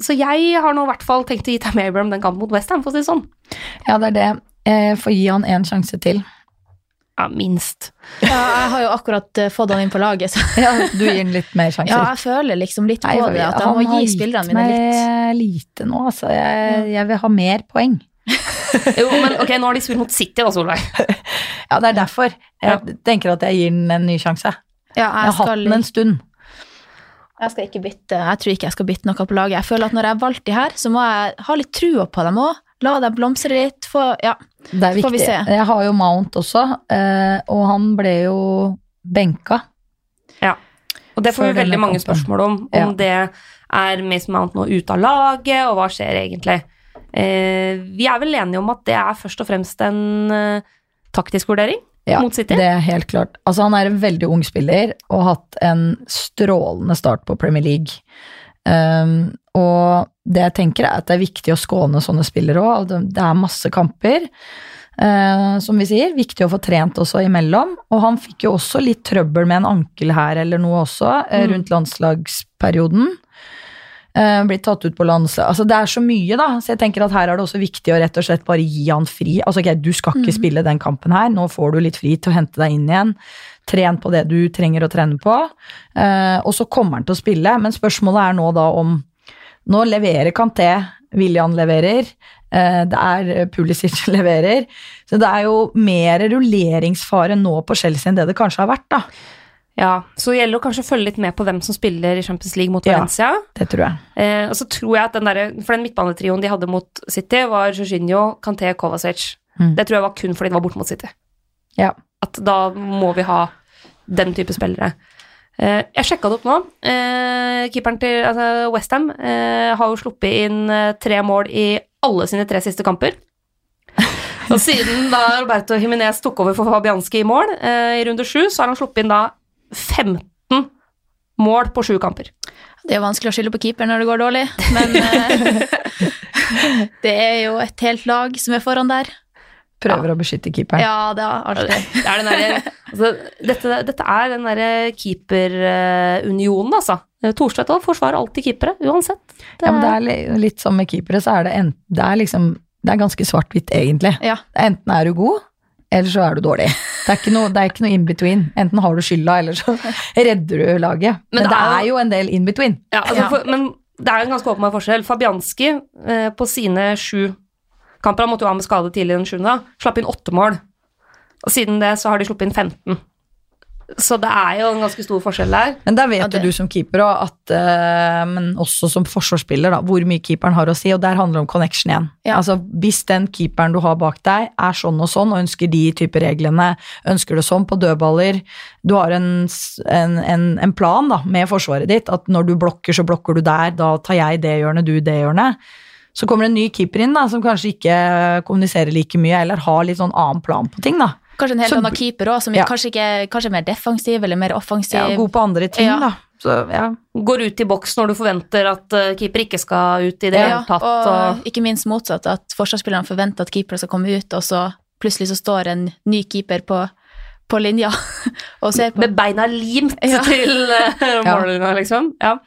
så jeg har nå i hvert fall tenkt å gi Tam Abraham den kampen mot Westham, for å si det sånn. Ja, det er det. Jeg får gi han én sjanse til. Ja, minst. Ja, jeg har jo akkurat eh, fått han inn på laget, så Ja, du gir han litt mer sjanser. ja, jeg føler liksom litt på Nei, det. At jeg han må har gi gitt spillerne mine litt. meg lite nå, altså. Jeg, jeg vil ha mer poeng. *laughs* Jo, men ok, nå har de spilt mot City da, Solveig. *laughs* Ja, det er derfor. Jeg tenker at jeg gir den en ny sjanse. Ja, Jeg har skal... hatt den en stund. jeg skal ikke bytte. Jeg tror ikke jeg skal bytte noe på laget. Jeg føler at når jeg har valgt de her, så må jeg ha litt trua på dem òg. La dem blomstre litt. Få, ja. Det er vi viktig. Jeg har jo Mount også, eh, og han ble jo benka. Ja. Og det får vi veldig mange spørsmål om. Om Ja. det er Mason Mount nå ute av laget, og hva skjer egentlig? Eh, vi er vel enige om at det er først og fremst en eh, taktisk vurdering Ja, mot City? Det er helt klart. Altså, han er en veldig ung spiller og har hatt en strålende start på Premier League. Um, og det jeg tenker er at det er viktig å skåne sånne spillere òg. Det er masse kamper. uh, som vi sier, viktig å få trent også imellom. Og han fikk jo også litt trøbbel med en ankel her eller noe også, eh, Mm. rundt landslagsperioden. Eh, blitt tatt ut på landse. Altså Det er så mye, da. Så jeg tenker at her er det også viktig å rett og slett bare gi han fri. Altså ok, Du skal ikke spille den kampen her, nå får du litt fri til å hente deg inn igjen. Tren på det du trenger å trene på. Eh, og så kommer han til å spille, men spørsmålet er nå da om Nå leverer Kanté, William leverer, eh, det er Pulisic *laughs* leverer. Så det er jo mer rulleringsfare nå på Chelsea enn det det kanskje har vært, da. Ja, så det gjelder å kanskje følge litt med på hvem som spiller i Champions League mot Valencia. Ja. Det tror jeg. Eh, og så tror jeg at den der, For den midtbanetrioen de hadde mot City, var Jorginho, Kanté, Kovacic. Mm. Det tror jeg var kun fordi det var borte mot City. Ja. At da må vi ha den type spillere. Eh, jeg sjekka det opp nå. Eh, keeperen til altså Westham eh, har jo sluppet inn eh, tre mål i alle sine tre siste kamper. *laughs* Og siden da Roberto Jiminez tok over for Fabianski i mål eh, i runde sju, så har han sluppet inn da 15 mål på sju kamper. Det er vanskelig å skylde på keeper når det går dårlig, men eh, *laughs* det er jo et helt lag som er foran der. Prøver å beskytte keeperen. Ja, det er alltid. Det er den der, altså, dette, dette er den derre keeperunionen, altså. Thorstvedt også forsvarer alltid keepere, uansett. Det Ja, men det er, er litt som med keepere, så er det, en, det er liksom Det er ganske svart-hvitt, egentlig. Ja. Enten er du god, eller så er du dårlig. Det er ikke noe, er ikke noe in between. Enten har du skylda, eller så *laughs* redder du laget. Men, Men det, er jo en del in between. ja, altså. For, men det er en ganske åpenbar forskjell. Fabianski eh, på sine sju kamper, han måtte jo ha med skade tidlig den sjuende, slapp inn åtte mål. Og siden det så har de sluppet inn 15. Så det er jo en ganske stor forskjell der. Men der vet Ja, jo du som keeper òg, at uh, Men også som forsvarsspiller, da, hvor mye keeperen har å si, og der handler det om connection igjen. Ja. Altså, hvis den keeperen du har bak deg, er sånn og sånn, og ønsker de type reglene, ønsker det sånn på dødballer Du har en, en, en, en plan da, med forsvaret ditt, at når du blokker, så blokker du der, da tar jeg det hjørnet, du det hjørnet. Så kommer det en ny keeper inn da, som kanskje ikke kommuniserer like mye, eller har litt sånn annen plan på ting. da. Kanskje en helt Så- annen keeper òg, som Ja. kanskje, ikke, kanskje er mer defensiv eller mer offensiv. Ja, god på andre ting, Ja. da. Så, ja. Går ut i boks når du forventer at eh, keeper ikke skal ut i det Ja, hele tatt. og Og, ikke minst motsatt, at forsvarsspillerne forventer at keeper skal komme ut, og så plutselig så står en ny keeper på, på linja *laughs* og ser på. Med beina limt Ja. til *laughs* uh, mållinja, liksom. Ja.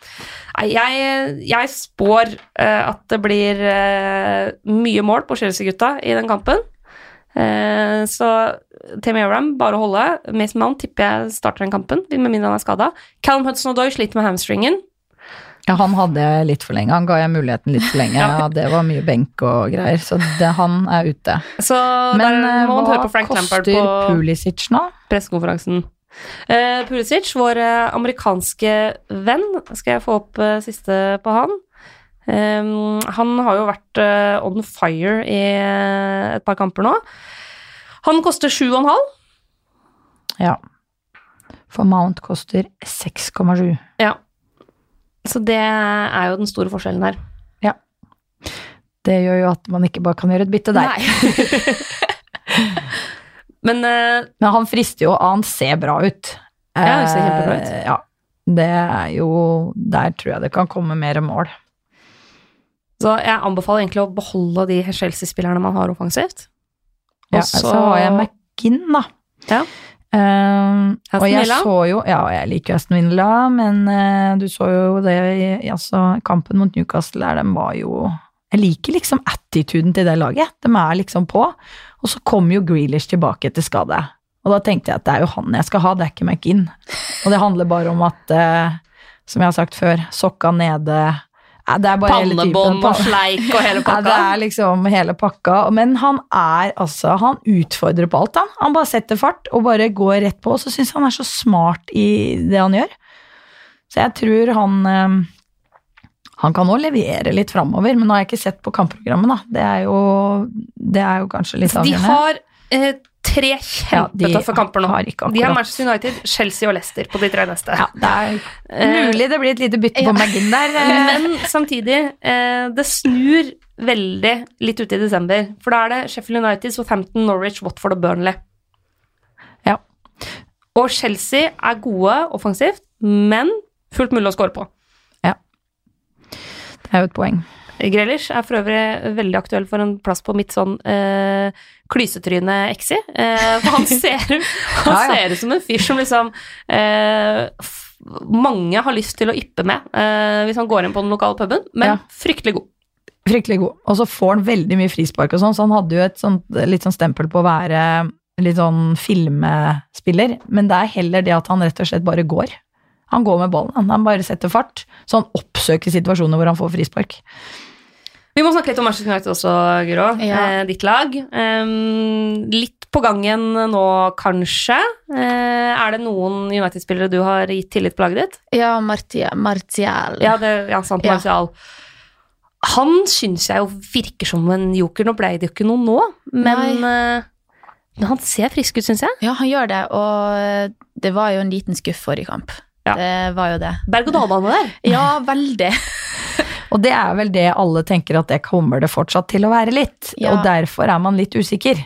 Jeg, jeg spår uh, at det blir uh, mye mål på Chelsea-gutta i den kampen. Eh, så Tammy Aram, bare å holde. Mason Mount tipper jeg starter den kampen, med mindre han er skada. Callum Hudson-Odoi sliter med hamstringen. Ja, han hadde jeg litt for lenge. Han ga jeg muligheten litt for lenge. *laughs* Ja, det var mye benk og greier, så det, han er ute. Så Men eh, hva høre på Frank Lampard koster på Pulisic nå? pressekonferansen. Uh, Pulisic, vår eh, amerikanske venn, skal jeg få opp eh, siste på han. Um, han har jo vært uh, on fire i uh, et par kamper nå. Han koster 7,5. Ja. For Mount koster 6,7. Ja. Så det er jo den store forskjellen her. Det gjør jo at man ikke bare kan gjøre et bytte der. *laughs* Men uh, Men han frister jo, og han ser bra ut. Ja, han ser kjempebra ut. Ja. Det er jo Der tror jeg det kan komme mer mål. Så jeg anbefaler egentlig å beholde de Chelsea-spillerne man har offensivt. Ja, Og så- har jeg McGinn, da. Ja. Eh, og jeg så jo Ja, jeg liker Aston Villa, men uh, du så jo det i altså, Kampen mot Newcastle der, den var jo Jeg liker liksom attituden til det laget. De er liksom på. Og så kom jo Grealish tilbake etter skade. Og da tenkte jeg at det er jo han jeg skal ha, det er ikke McGinn. Og det handler bare om at, uh, som jeg har sagt før, sokka nede ja. Pannebånd og sleik og hele *laughs* Ja, det er liksom hele pakka. Men han er altså Han utfordrer på alt, han. Han bare setter fart og bare går rett på. Og så syns han er så smart i det han gjør. Så jeg tror han eh, Han kan òg levere litt framover, men nå har jeg ikke sett på kampprogrammet, da. Det er jo, det er jo kanskje litt avgjørende. De har eh, tre Ja, de kamper nå. De har Manchester United, Chelsea og Leicester på de tre neste. ja, det er Eh, mulig det blir et lite bytte ja. på Magin der. eh. Men samtidig, eh, det snur veldig litt ute i desember. For da er det Sheffield United, Southampton, Norwich, Watford og Burnley. Ja. Og Chelsea er gode offensivt, men fullt mulig å score på. Ja. Det er jo et poeng. Grealish er for øvrig veldig aktuell for en plass på mitt sånn eh, klysetryne exi. Eh, for han *laughs* ser, ut Ja, ja. som en fyr som liksom f mange har lyst til å yppe med hvis han går inn på den lokale puben, men Ja. fryktelig god. Fryktelig god. Og så får han veldig mye frispark og sånn, så han hadde jo et sånt, litt sånn stempel på å være litt sånn filmespiller, men det er heller det at han rett og slett bare går. Han går med ballen, han. han bare setter fart, så han oppsøker situasjoner hvor han får frispark. Vi må snakke litt om Manchester United også, Guro. Ja. Eh, ditt lag. Em, litt på gangen nå, kanskje. Eh, er det noen United-spillere du har gitt tillit på laget ditt? Ja, Martia, Martial. Ja, det, ja sant, Ja. Martial. Han syns jeg jo virker som en joker. Nå ble det jo ikke noe nå, men eh, men han ser frisk ut, syns jeg. Ja, han gjør det, og det var jo en liten skuff forrige kamp. Ja. Det var jo det. Berg-og-dal-bane der. Ja, veldig. Og det er vel det alle tenker at det kommer det fortsatt til å være litt, Ja. og derfor er man litt usikker.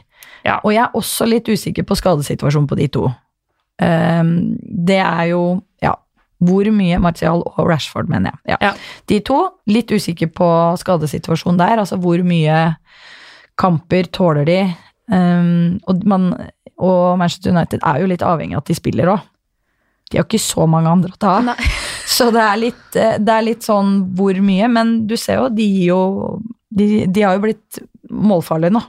Ja. Og jeg er også litt usikker på skadesituasjonen på de to. Um, det er jo, ja, hvor mye Martial og Rashford, mener jeg. Ja. Ja. De to, litt usikker på skadesituasjonen der, altså hvor mye kamper tåler de. Um, og, man, og Manchester United er jo litt avhengig av at de spiller òg. De har ikke så mange andre å ta av. Så det er, litt, eh, det er litt sånn hvor mye, men du ser jo, de gir jo De, de har jo blitt målfarlige nå.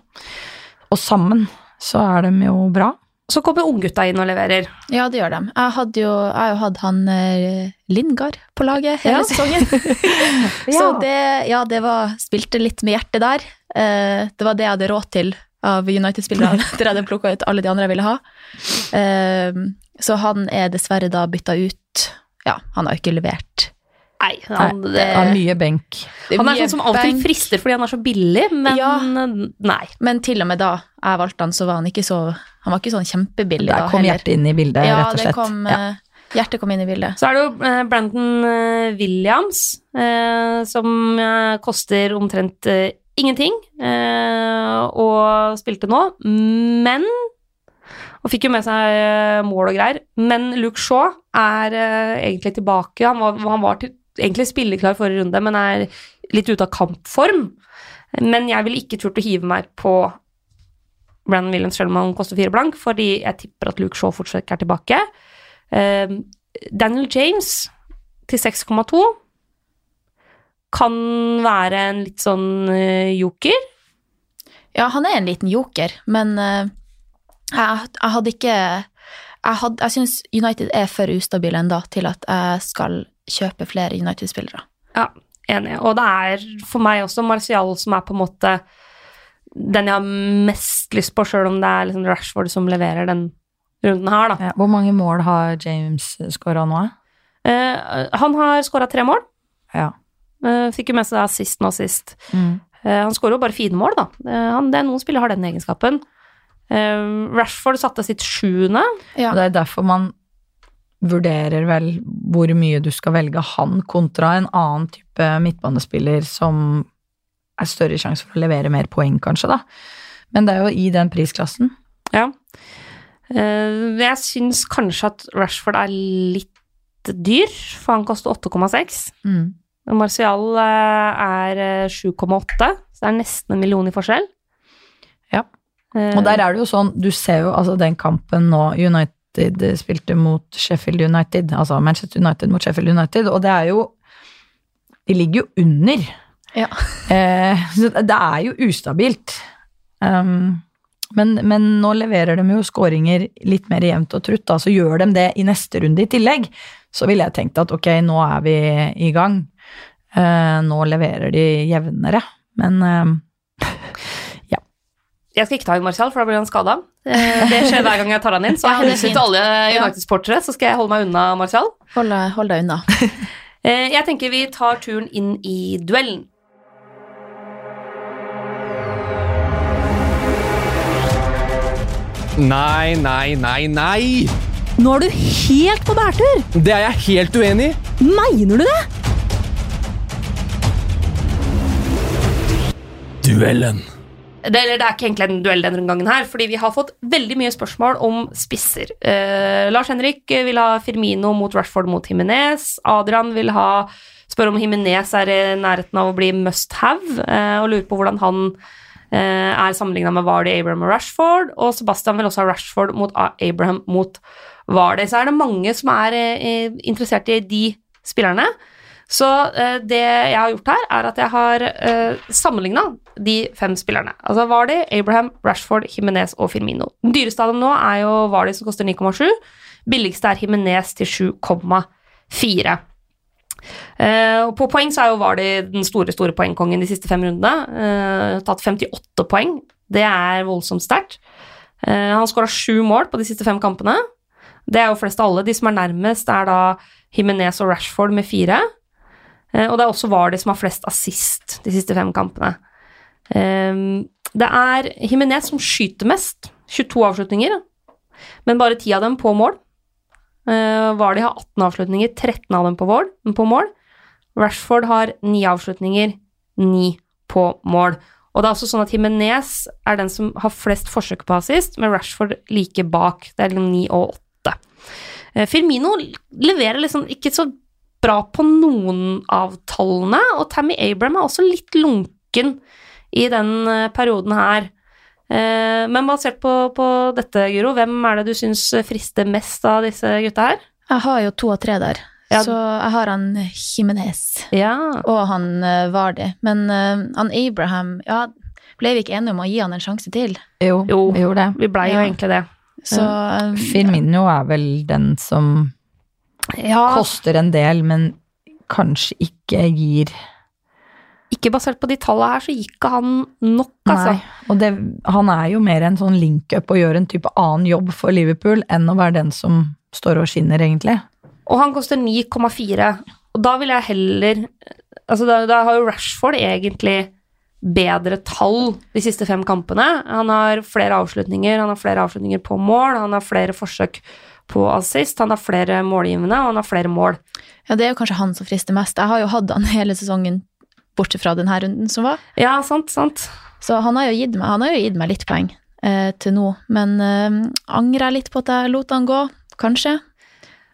Og sammen så er de jo bra. Så kommer unggutta inn og leverer. Ja, det gjør de. Jeg, hadde jo, jeg har jo hatt han eh, Lingard på laget hele Ja. sesongen. *laughs* Så det, ja, det var Spilte litt med hjertet der. Eh, det var det jeg hadde råd til av United-spillere *laughs* etter jeg hadde plukka ut alle de andre jeg ville ha. Eh, så han er dessverre da bytta ut. Ja, han har jo ikke levert. Nei, han, Nei, det, det er mye benk. Er han er sånn som alltid benk. frister fordi han er så billig, men Ja. nei. Men til og med da jeg valgte han, så var han ikke så Han var ikke sånn kjempebillig Der kom hjertet inn i bildet, Ja, rett og det slett. kom, Ja. eh, hjertet kom inn i bildet. Så er det jo eh, Brandon eh, Williams, eh, som koster omtrent eh, ingenting, eh, og spilte nå, men Og fikk jo med seg eh, mål og greier. Men Luke Shaw er eh, egentlig tilbake. Han var, han var til, egentlig spilleklar forrige runde, men er litt ute av kampform. Men jeg ville ikke turt å hive meg på Brandon Williams selv om han koster fire blank, fordi jeg tipper at Luke Shaw fortsatt er tilbake. Eh, Daniel James til 6,2 kan være en litt sånn joker. Ja, han er en liten joker, men jeg, jeg hadde ikke Jeg, hadde, jeg syns United er for ustabil ennå til at jeg skal kjøpe flere United-spillere. Ja, enig. Og det er for meg også Martial som er på en måte den jeg har mest lyst på, sjøl om det er liksom Rashford som leverer den runden her, da. Ja, hvor mange mål har James skåra nå? Eh, han har skåra tre mål. Ja. Eh, fikk jo med seg assist nå sist. Mm. Eh, han skårer jo bare fine mål, da. Eh, han, det er noen spillere har den egenskapen. Eh, Rashford satte sitt sjuende. Ja. Og det er derfor man vurderer vel hvor mye du skal velge han kontra en annen type midtbanespiller som er større sjanse for å levere mer poeng, kanskje, da. Men det er jo i den prisklassen. Ja. Eh, jeg syns kanskje at Rashford er litt dyr, for han koster 8,6. Mm. Martial eh, er eh, 7,8, så det er nesten en million i forskjell. Ja. Eh, Og der er det jo sånn, du ser jo altså den kampen nå United spilte mot Sheffield United, altså Manchester United mot Sheffield United, og det er jo De ligger jo under. Ja. *laughs* Eh, så det er jo ustabilt. Um, men, men nå leverer de jo skåringer litt mer jevnt og trutt, da, så gjør de det i neste runde i tillegg. Så ville jeg tenkt at ok, nå er vi i gang. Uh, nå leverer de jevnere. Men eh, *laughs* Jeg skal ikke ta inn Marcial, for da blir han skada. Det skjer hver gang jeg tar han inn. Så Ja, av det er hensyn til alle Ja. United-sportere så skal jeg holde meg unna Marcial. Hold, hold deg unna. *laughs* Eh, Jeg tenker vi tar turen inn i duellen. Nei, nei, nei, nei! Nå er du helt på bærtur! Det er jeg helt uenig i. Mener du det? Duellen. Det, eller det er ikke egentlig en duell denne gangen her, fordi vi har fått veldig mye spørsmål om spisser. Eh, Lars Henrik vil ha Firmino mot Rashford mot Jimenez. Adrian vil ha spør om Jimenez er i nærheten av å bli must have, eh, og lurer på hvordan han eh, er sammenligna med Vardy, Abraham og Rashford. Og Sebastian vil også ha Rashford mot Abraham mot Vardy. Så er det mange som er eh, interessert i de spillerne. Så eh, det jeg har gjort her, er at jeg har eh, sammenligna de fem spillerne. Altså Vardy, Abraham, Rashford, Jimenez og Firmino. Den dyreste av dem nå er jo Vardy, som koster 9,7. Billigste er Jimenez til 7,4. Uh, og på poeng så er jo Vardy den store store poengkongen de siste fem rundene. Uh, tatt 58 poeng. Det er voldsomt sterkt. Uh, han skåra sju mål på de siste fem kampene. Det er jo flest av alle. De som er nærmest, er da Jimenez og Rashford med fire. Eh, og det er også Vardy som har flest assist de siste fem kampene. Eh, det er Jimenez som skyter mest, 22 avslutninger, men bare 10 av dem på mål. Vardi Vardy har 18 avslutninger, 13 av dem på mål. Rashford har 9 avslutninger, 9 på mål. Og det er også sånn at Jimenez er den som har flest forsøk på assist, med Rashford like bak. Det er 9 og 8. Eh, Firmino leverer liksom ikke så bra på noen av tallene, og Tammy Abram er også litt lunken i den eh, perioden her. Eh, Men basert på, på dette, Guro, hvem er det du syns frister mest av disse gutta her? Jeg har jo to av tre der. Ja. Så jeg har han Jimenez Ja. og han Vardi. Vardy. Men eh, han Abraham, ja, ble vi ikke enige om å gi han en sjanse til? Jo, Jo. vi gjorde det. Vi blei jo egentlig det. Så eh, Firmino er vel den som Ja, koster en del, men kanskje ikke gir ikke basert på de tallene her, så gikk ikke han nok, altså. Nei. Og det, han er jo mer en sånn link-up og gjør en type annen jobb for Liverpool enn å være den som står og skinner, egentlig. Og han koster 9,4. Og da vil jeg heller Altså, da, da har jo Rashford egentlig bedre tall de siste fem kampene. Han har flere avslutninger, han har flere avslutninger på mål, han har flere forsøk på assist, han har flere målgivende, og han har flere mål. ja, det er jo kanskje han som frister mest. Jeg har jo hatt han hele sesongen, bortsett fra denne runden som var. Ja, sant, sant. Så han har jo gitt meg, han har jo gitt meg litt poeng eh, til nå. Men eh, angrer jeg litt på at jeg lot han gå? Kanskje.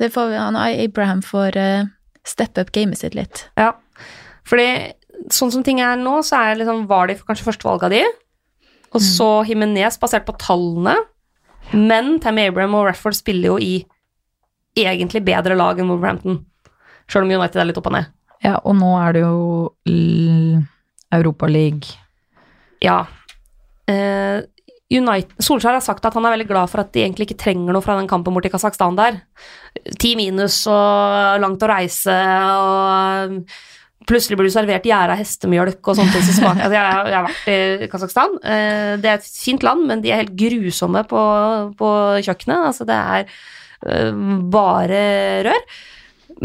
Det får, vi- han, Abraham får eh, steppe up gamet sitt litt. Ja. Fordi sånn som ting er nå, så er liksom Vardy kanskje førstevalga di. Og så Himinez basert på tallene. Men Tammy Abraham og Rafford spiller jo i egentlig bedre lag enn Wolverhampton. Sjøl om United er litt opp og ned. Ja, og nå er det jo Europaliga. Ja. Eh, United, Solskjær har sagt at han er veldig glad for at de egentlig ikke trenger noe fra den kampen borti Kasakhstan der. Ti minus og langt å reise og Plutselig blir du servert gjæra hestemjølk og sånne ting smaker altså, jeg, jeg har vært i Kasakhstan. Eh, det er et fint land, men de er helt grusomme på, på kjøkkenet. Altså, det er eh, bare rør.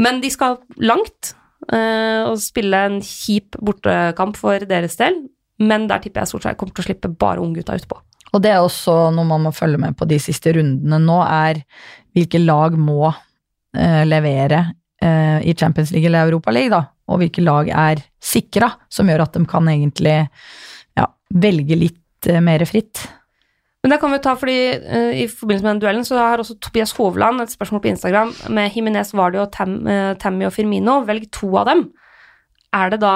Men de skal langt eh, og spille en kjip bortekamp for deres del. Men der tipper jeg Solskjær kommer til å slippe bare unggutta utpå. Og det er også noe man må følge med på de siste rundene nå, er hvilke lag må levere eh, i Champions League eller Europa League, da. Og hvilke lag er sikra, som gjør at de kan egentlig ja, velge litt eh, mer fritt. Men det kan vi ta, fordi eh, i forbindelse med den duellen så har også Tobias Hovland et spørsmål på Instagram med Jimenez, Vardy og Tam, eh, Tammy og Firmino. Velg to av dem. Er det da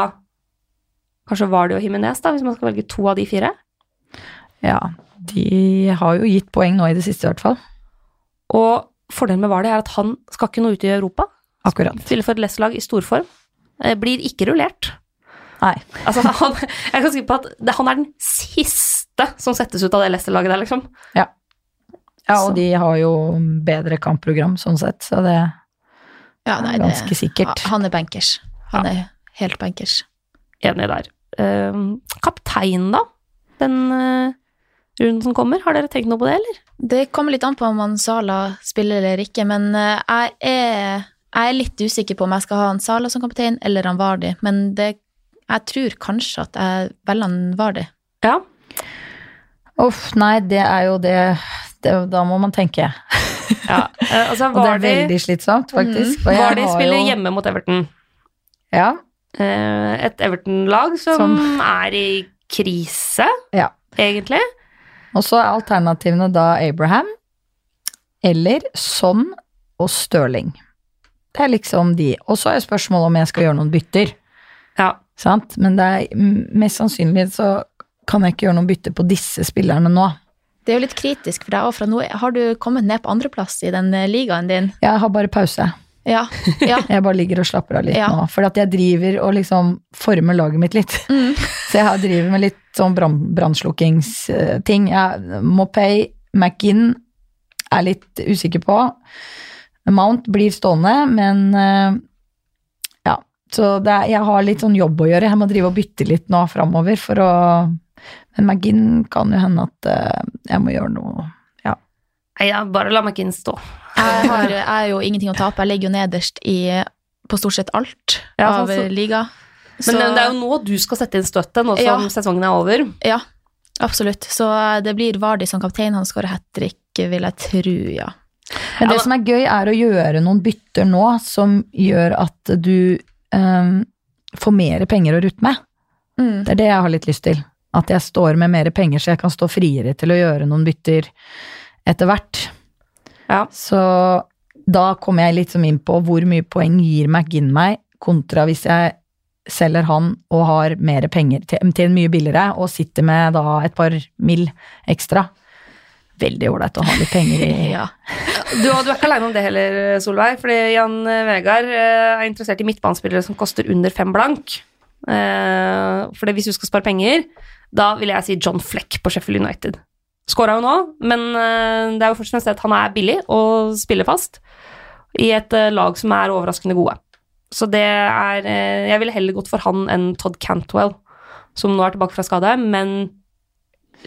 kanskje Vardy og Jimenez, da, hvis man skal velge to av de fire? Ja, de har jo gitt poeng nå i det siste, i hvert fall. Og fordelen med Vardy er at han skal ikke noe ut i Europa. Akkurat. Spiller for et Leicester-lag i storform. Eh, Blir ikke rullert. Nei. Altså, han, jeg kan skrive på at det, han er den siste som settes ut av det Leicester-laget der, liksom. Ja, ja og de har jo bedre kampprogram sånn sett, så det Ja, nei, er ganske sikkert. han er bankers. Han er helt bankers. Enig der. Eh, kaptein, da? Den eh, runden som kommer, har dere tenkt noe på det, eller? Det kommer litt an på om Sala spiller eller ikke, men eh, jeg er, jeg er litt usikker på om jeg skal ha han Sala som kaptein eller han Vardi, men det, jeg tror kanskje at jeg velger han Vardi. Ja. Uff, nei, det er jo det, det Da må man tenke. ja. Eh, altså, *laughs* Og det er veldig slitsomt, faktisk. Mm. Vardi spiller jo- hjemme mot Everton. Ja, Eh, et Everton-lag som, Som- er i krise, Ja. egentlig. Og så er alternativene da Abraham eller Son og Stirling. Det er liksom de. Og så er spørsmålet om jeg skal gjøre noen bytter. Ja. Sant? Men det er mest sannsynlig så kan jeg ikke gjøre noen bytter på disse spillerne nå. Det er jo litt kritisk for deg òg, for nå har du kommet ned på andreplass i den eh, ligaen din. Jeg har bare pause. Ja, ja. *laughs* Jeg bare ligger og slapper av litt Ja. nå. For at jeg driver og liksom former laget mitt litt. Mm. *laughs* Så jeg har- driver med litt sånn brann- brannslukkingsting. Jeg- Mopay, McGinn er litt usikker på. Mount blir stående, men eh, ja. Så det er, jeg har litt sånn jobb å gjøre. Jeg må drive og bytte litt nå framover for å Men McGinn kan jo hende at eh, jeg må gjøre noe Ja. ja, bare la McGinn stå. Jeg har jeg har jo ingenting å tape. Jeg ligger jo nederst i, på stort sett alt Ja, av så- så- liga. Men Så- det er jo nå du skal sette inn støtet, nå som Ja. sesongen er over. Ja, absolutt. Så eh, det blir Vardi som kaptein. Han skårer hat trick, vil jeg tro, ja. Men det som er gøy, er å gjøre noen bytter nå som gjør at du um, får mer penger å rutte med. Mm. Det er det jeg har litt lyst til. At jeg står med mer penger, så jeg kan stå friere til å gjøre noen bytter etter hvert. Ja. Så da kommer jeg litt som inn på hvor mye poeng gir McGinn meg, kontra hvis jeg selger han og har mer penger til, til en mye billigere, og sitter med da et par mill ekstra. Veldig ålreit å ha litt penger i *laughs* ja. Du, du er ikke aleine om det heller, Solveig. fordi Jan eh, Vegard eh, er interessert i midtbanespillere som koster under fem blank. Eh, For hvis du skal spare penger, da vil jeg si John Fleck på Sheffield United. Skåra jo nå, men det er jo først og fremst at han er billig og spiller fast i et lag som er overraskende gode. Så det er Jeg ville heller gått for han enn Todd Cantwell, som nå er tilbake fra skade, men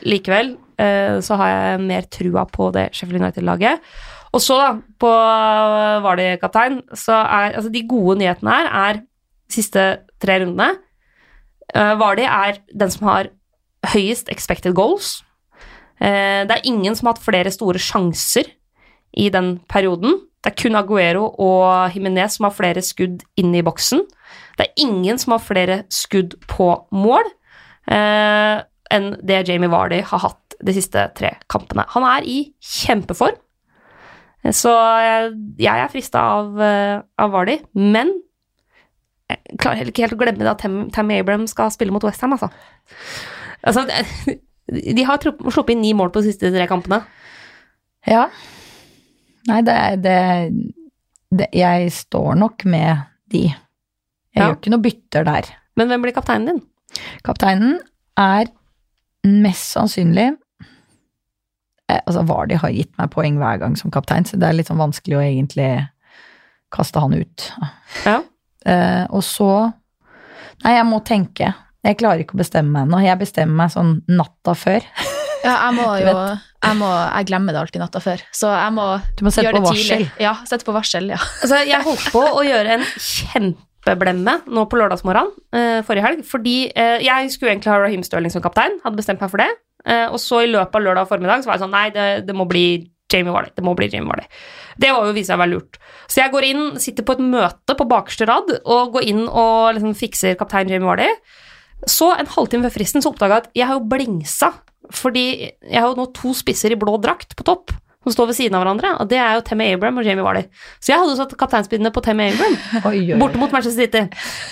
likevel så har jeg mer trua på det Sheffield United-laget. Og så, da, på eh, Vardy-kaptein, så er altså de gode nyhetene her er siste tre rundene. Uh, er den som har høyest expected goals. Uh, det er ingen som har hatt flere store sjanser i den perioden. Det er kun Aguero og Jimenez som har flere skudd inn i boksen. Det er ingen som har flere skudd på mål uh, enn det Jamie Vardy har hatt de siste tre kampene. Han er i kjempeform, så jeg, jeg er frista av, eh, av Vardy, men jeg klarer ikke helt å glemme det at Tam, Tammy Abraham skal spille mot Westham, altså. altså De har sluppet inn ni mål på de siste tre kampene. Ja. Nei, det er Jeg står nok med de. Jeg Ja. gjør ikke noe bytter der. Men hvem blir kapteinen din? Kapteinen er mest sannsynlig eh, Altså, Vardy har gitt meg poeng hver gang som kaptein, så det er litt sånn vanskelig å egentlig kaste han ut. Ja. Eh, og så Nei, jeg må tenke. Jeg klarer ikke å bestemme meg ennå. Jeg bestemmer meg sånn natta før. Ja, jeg må *laughs* jo jeg, må, jeg glemmer det alltid natta før, så jeg må, Du må sette gjøre på det tidlig. varsel. Ja, sette på varsel, ja. *laughs* Altså, jeg holdt på å gjøre en kjempeblemme nå på lørdagsmorgenen eh, forrige helg, fordi eh, jeg skulle egentlig ha Raheem Stirling som kaptein, hadde bestemt meg for det. Eh, og så i løpet av lørdag formiddag så var jeg sånn Nei, det, det må bli Jamie Vardy. Det må bli Jamie Vardy. Det var jo vist seg å være lurt. Så jeg går inn, sitter på et møte på bakerste rad og går inn og liksom fikser kaptein Jamie Vardy. Så en halvtime før fristen så oppdaga jeg at jeg har jo blingsa, fordi jeg har jo nå to spisser i blå drakt på topp. Som står ved siden av hverandre, og det er jo Temme Abram og Jamie Warley. Så jeg hadde jo satt kapteinspillene på Temme Abram. *laughs* Borte mot Manchester City.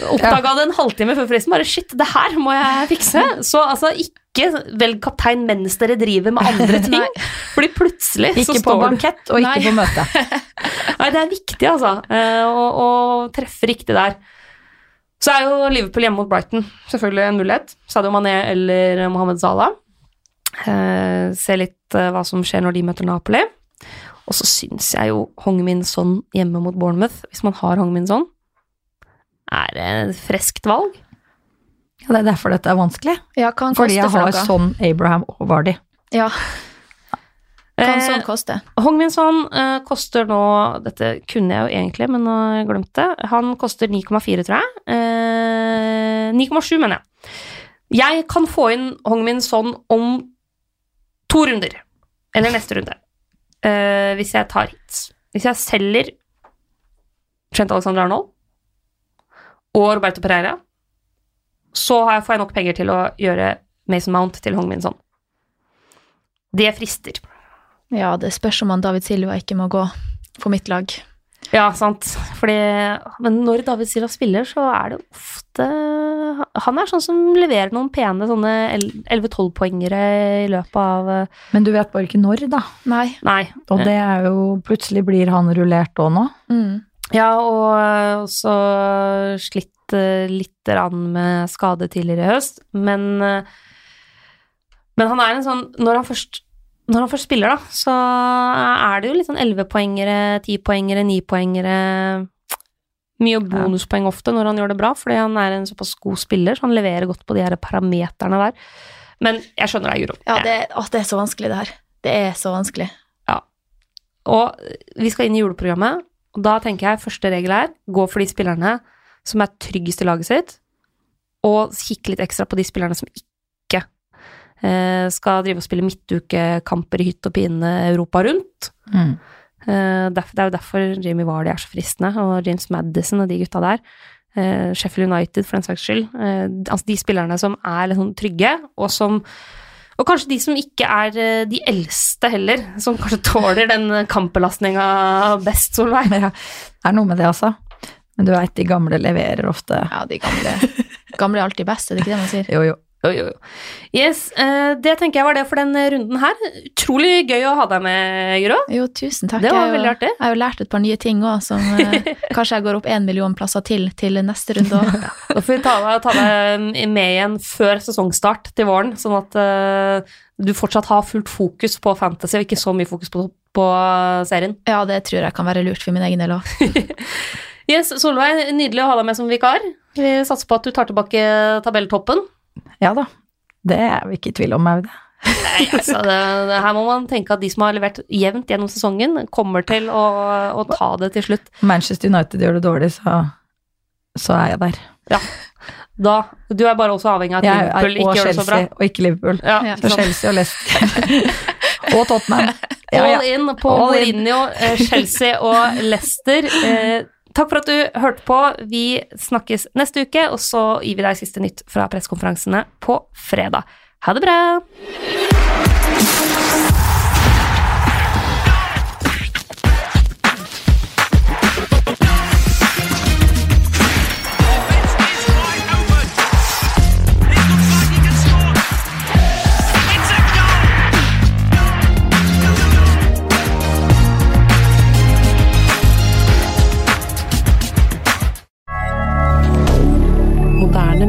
Oppdaga det en halvtime før fristen. Bare shit, det her må jeg fikse. *laughs* Så altså, ikke velg kaptein mens dere driver med andre *laughs* ting. Fordi plutselig så står Ikke på bankett, og ikke Nei. på møte. Nei, det er viktig, altså. eh, Å, å treffe riktig der. Så er jo Liverpool hjemme mot Brighton selvfølgelig en mulighet. Sadio Mané eller Mohammed Salah. Eh, se litt eh, hva som skjer når de møter Napoli. Og så syns jeg jo Hong Min Son hjemme mot Bournemouth, hvis man har Hong Min Son, er et freskt valg. Ja, det er derfor dette er vanskelig. Ja, Fordi jeg har flagga. sånn Abraham og Vardy. Ja, Eh, sånn koster? Hong Min Son eh, koster nå Dette kunne jeg jo egentlig, men nå har jeg glemt det. Han koster 9,4, tror jeg. Eh, 9,7, mener jeg. Jeg kan få inn Hong Min Son om to runder. Eller neste runde. Uh, hvis jeg tar hits. Hvis jeg selger Trent Alexander Arnold og Roberto Pereira, så får jeg nok penger til å gjøre Mason Mount til Hong Minson. Det frister. Ja, det spørs om han David Silva ikke må gå på mitt lag. Ja, sant. Fordi, men når David Silva spiller, så er det ofte Han er sånn som leverer noen pene sånne 11-12-poengere i løpet av eh, Men du vet bare ikke når, da. Nei. Nei. Og det er jo Plutselig blir han rullert òg nå. Mm. Ja, og så slitt eh, litt med skade tidligere i høst, men eh, Men han er en sånn Når han først når han først spiller, da, så er det jo litt sånn 11-poengere, 10-poengere, 9-poengere Mye bonuspoeng ofte når han gjør det bra, fordi han er en såpass god spiller, så han leverer godt på de her parameterne der. Men jeg skjønner deg, Guro. Ja, det, å, det er så vanskelig, det her. Det er så vanskelig. Ja. Og vi skal inn i juleprogrammet, og da tenker jeg første regel er gå for de spillerne som er tryggest i laget sitt, og kikke litt ekstra på de spillerne som ikke skal drive og spille midtukekamper i hytt og pine Europa rundt. Mm. Eh, derfor, det er jo derfor Jimmy Vardy er så fristende, og James Madison og de gutta der. Eh, Sheffield United, for den saks skyld. Eh, altså de spillerne som er litt sånn trygge, og som og kanskje de som ikke er eh, de eldste heller, som kanskje tåler den kampbelastninga best, Solveig. Ja, det er noe med det, altså. Men du veit, de gamle leverer ofte. Ja, de gamle, gamle er alltid best, er det ikke det man sier? Jo, jo. Jo, jo, jo. Yes, eh, det tenker jeg var det for den runden her. Utrolig gøy å ha deg med, Gyro. Jo, tusen takk. Det var Jeg har jo- veldig artig. Jeg har jo lært et par nye ting òg, som eh, *laughs* kanskje jeg går opp én million plasser til til neste runde òg. Da får vi ta, ta deg med igjen før sesongstart til våren, sånn at uh, du fortsatt har fullt fokus på fantasy, og ikke så mye fokus på, på serien. Ja, det tror jeg kan være lurt for min egen del òg. *laughs* Yes, Solveig, nydelig å ha deg med som vikar. Vi satser på at du tar tilbake tabelltoppen. Ja da. Det er vi ikke i tvil om, Aude. Nei, altså, det, det, her må man tenke at de som har levert jevnt gjennom sesongen, kommer til å, å ta det til slutt. Manchester United gjør det dårlig, så, så er jeg der. Da, Du er bare også avhengig av at Jeg er, Liverpool ikke gjør det så bra. Chelsea, og ikke Liverpool. Ja, Ja. Så. Chelsea og Leicester. *laughs* og Tottenham. Ja, All ja. in på All. Mourinho, eh, Chelsea og Leicester. Eh, takk for at du hørte på. Vi snakkes neste uke, og så gir vi deg siste nytt fra pressekonferansene på fredag. Ha det bra!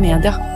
Media.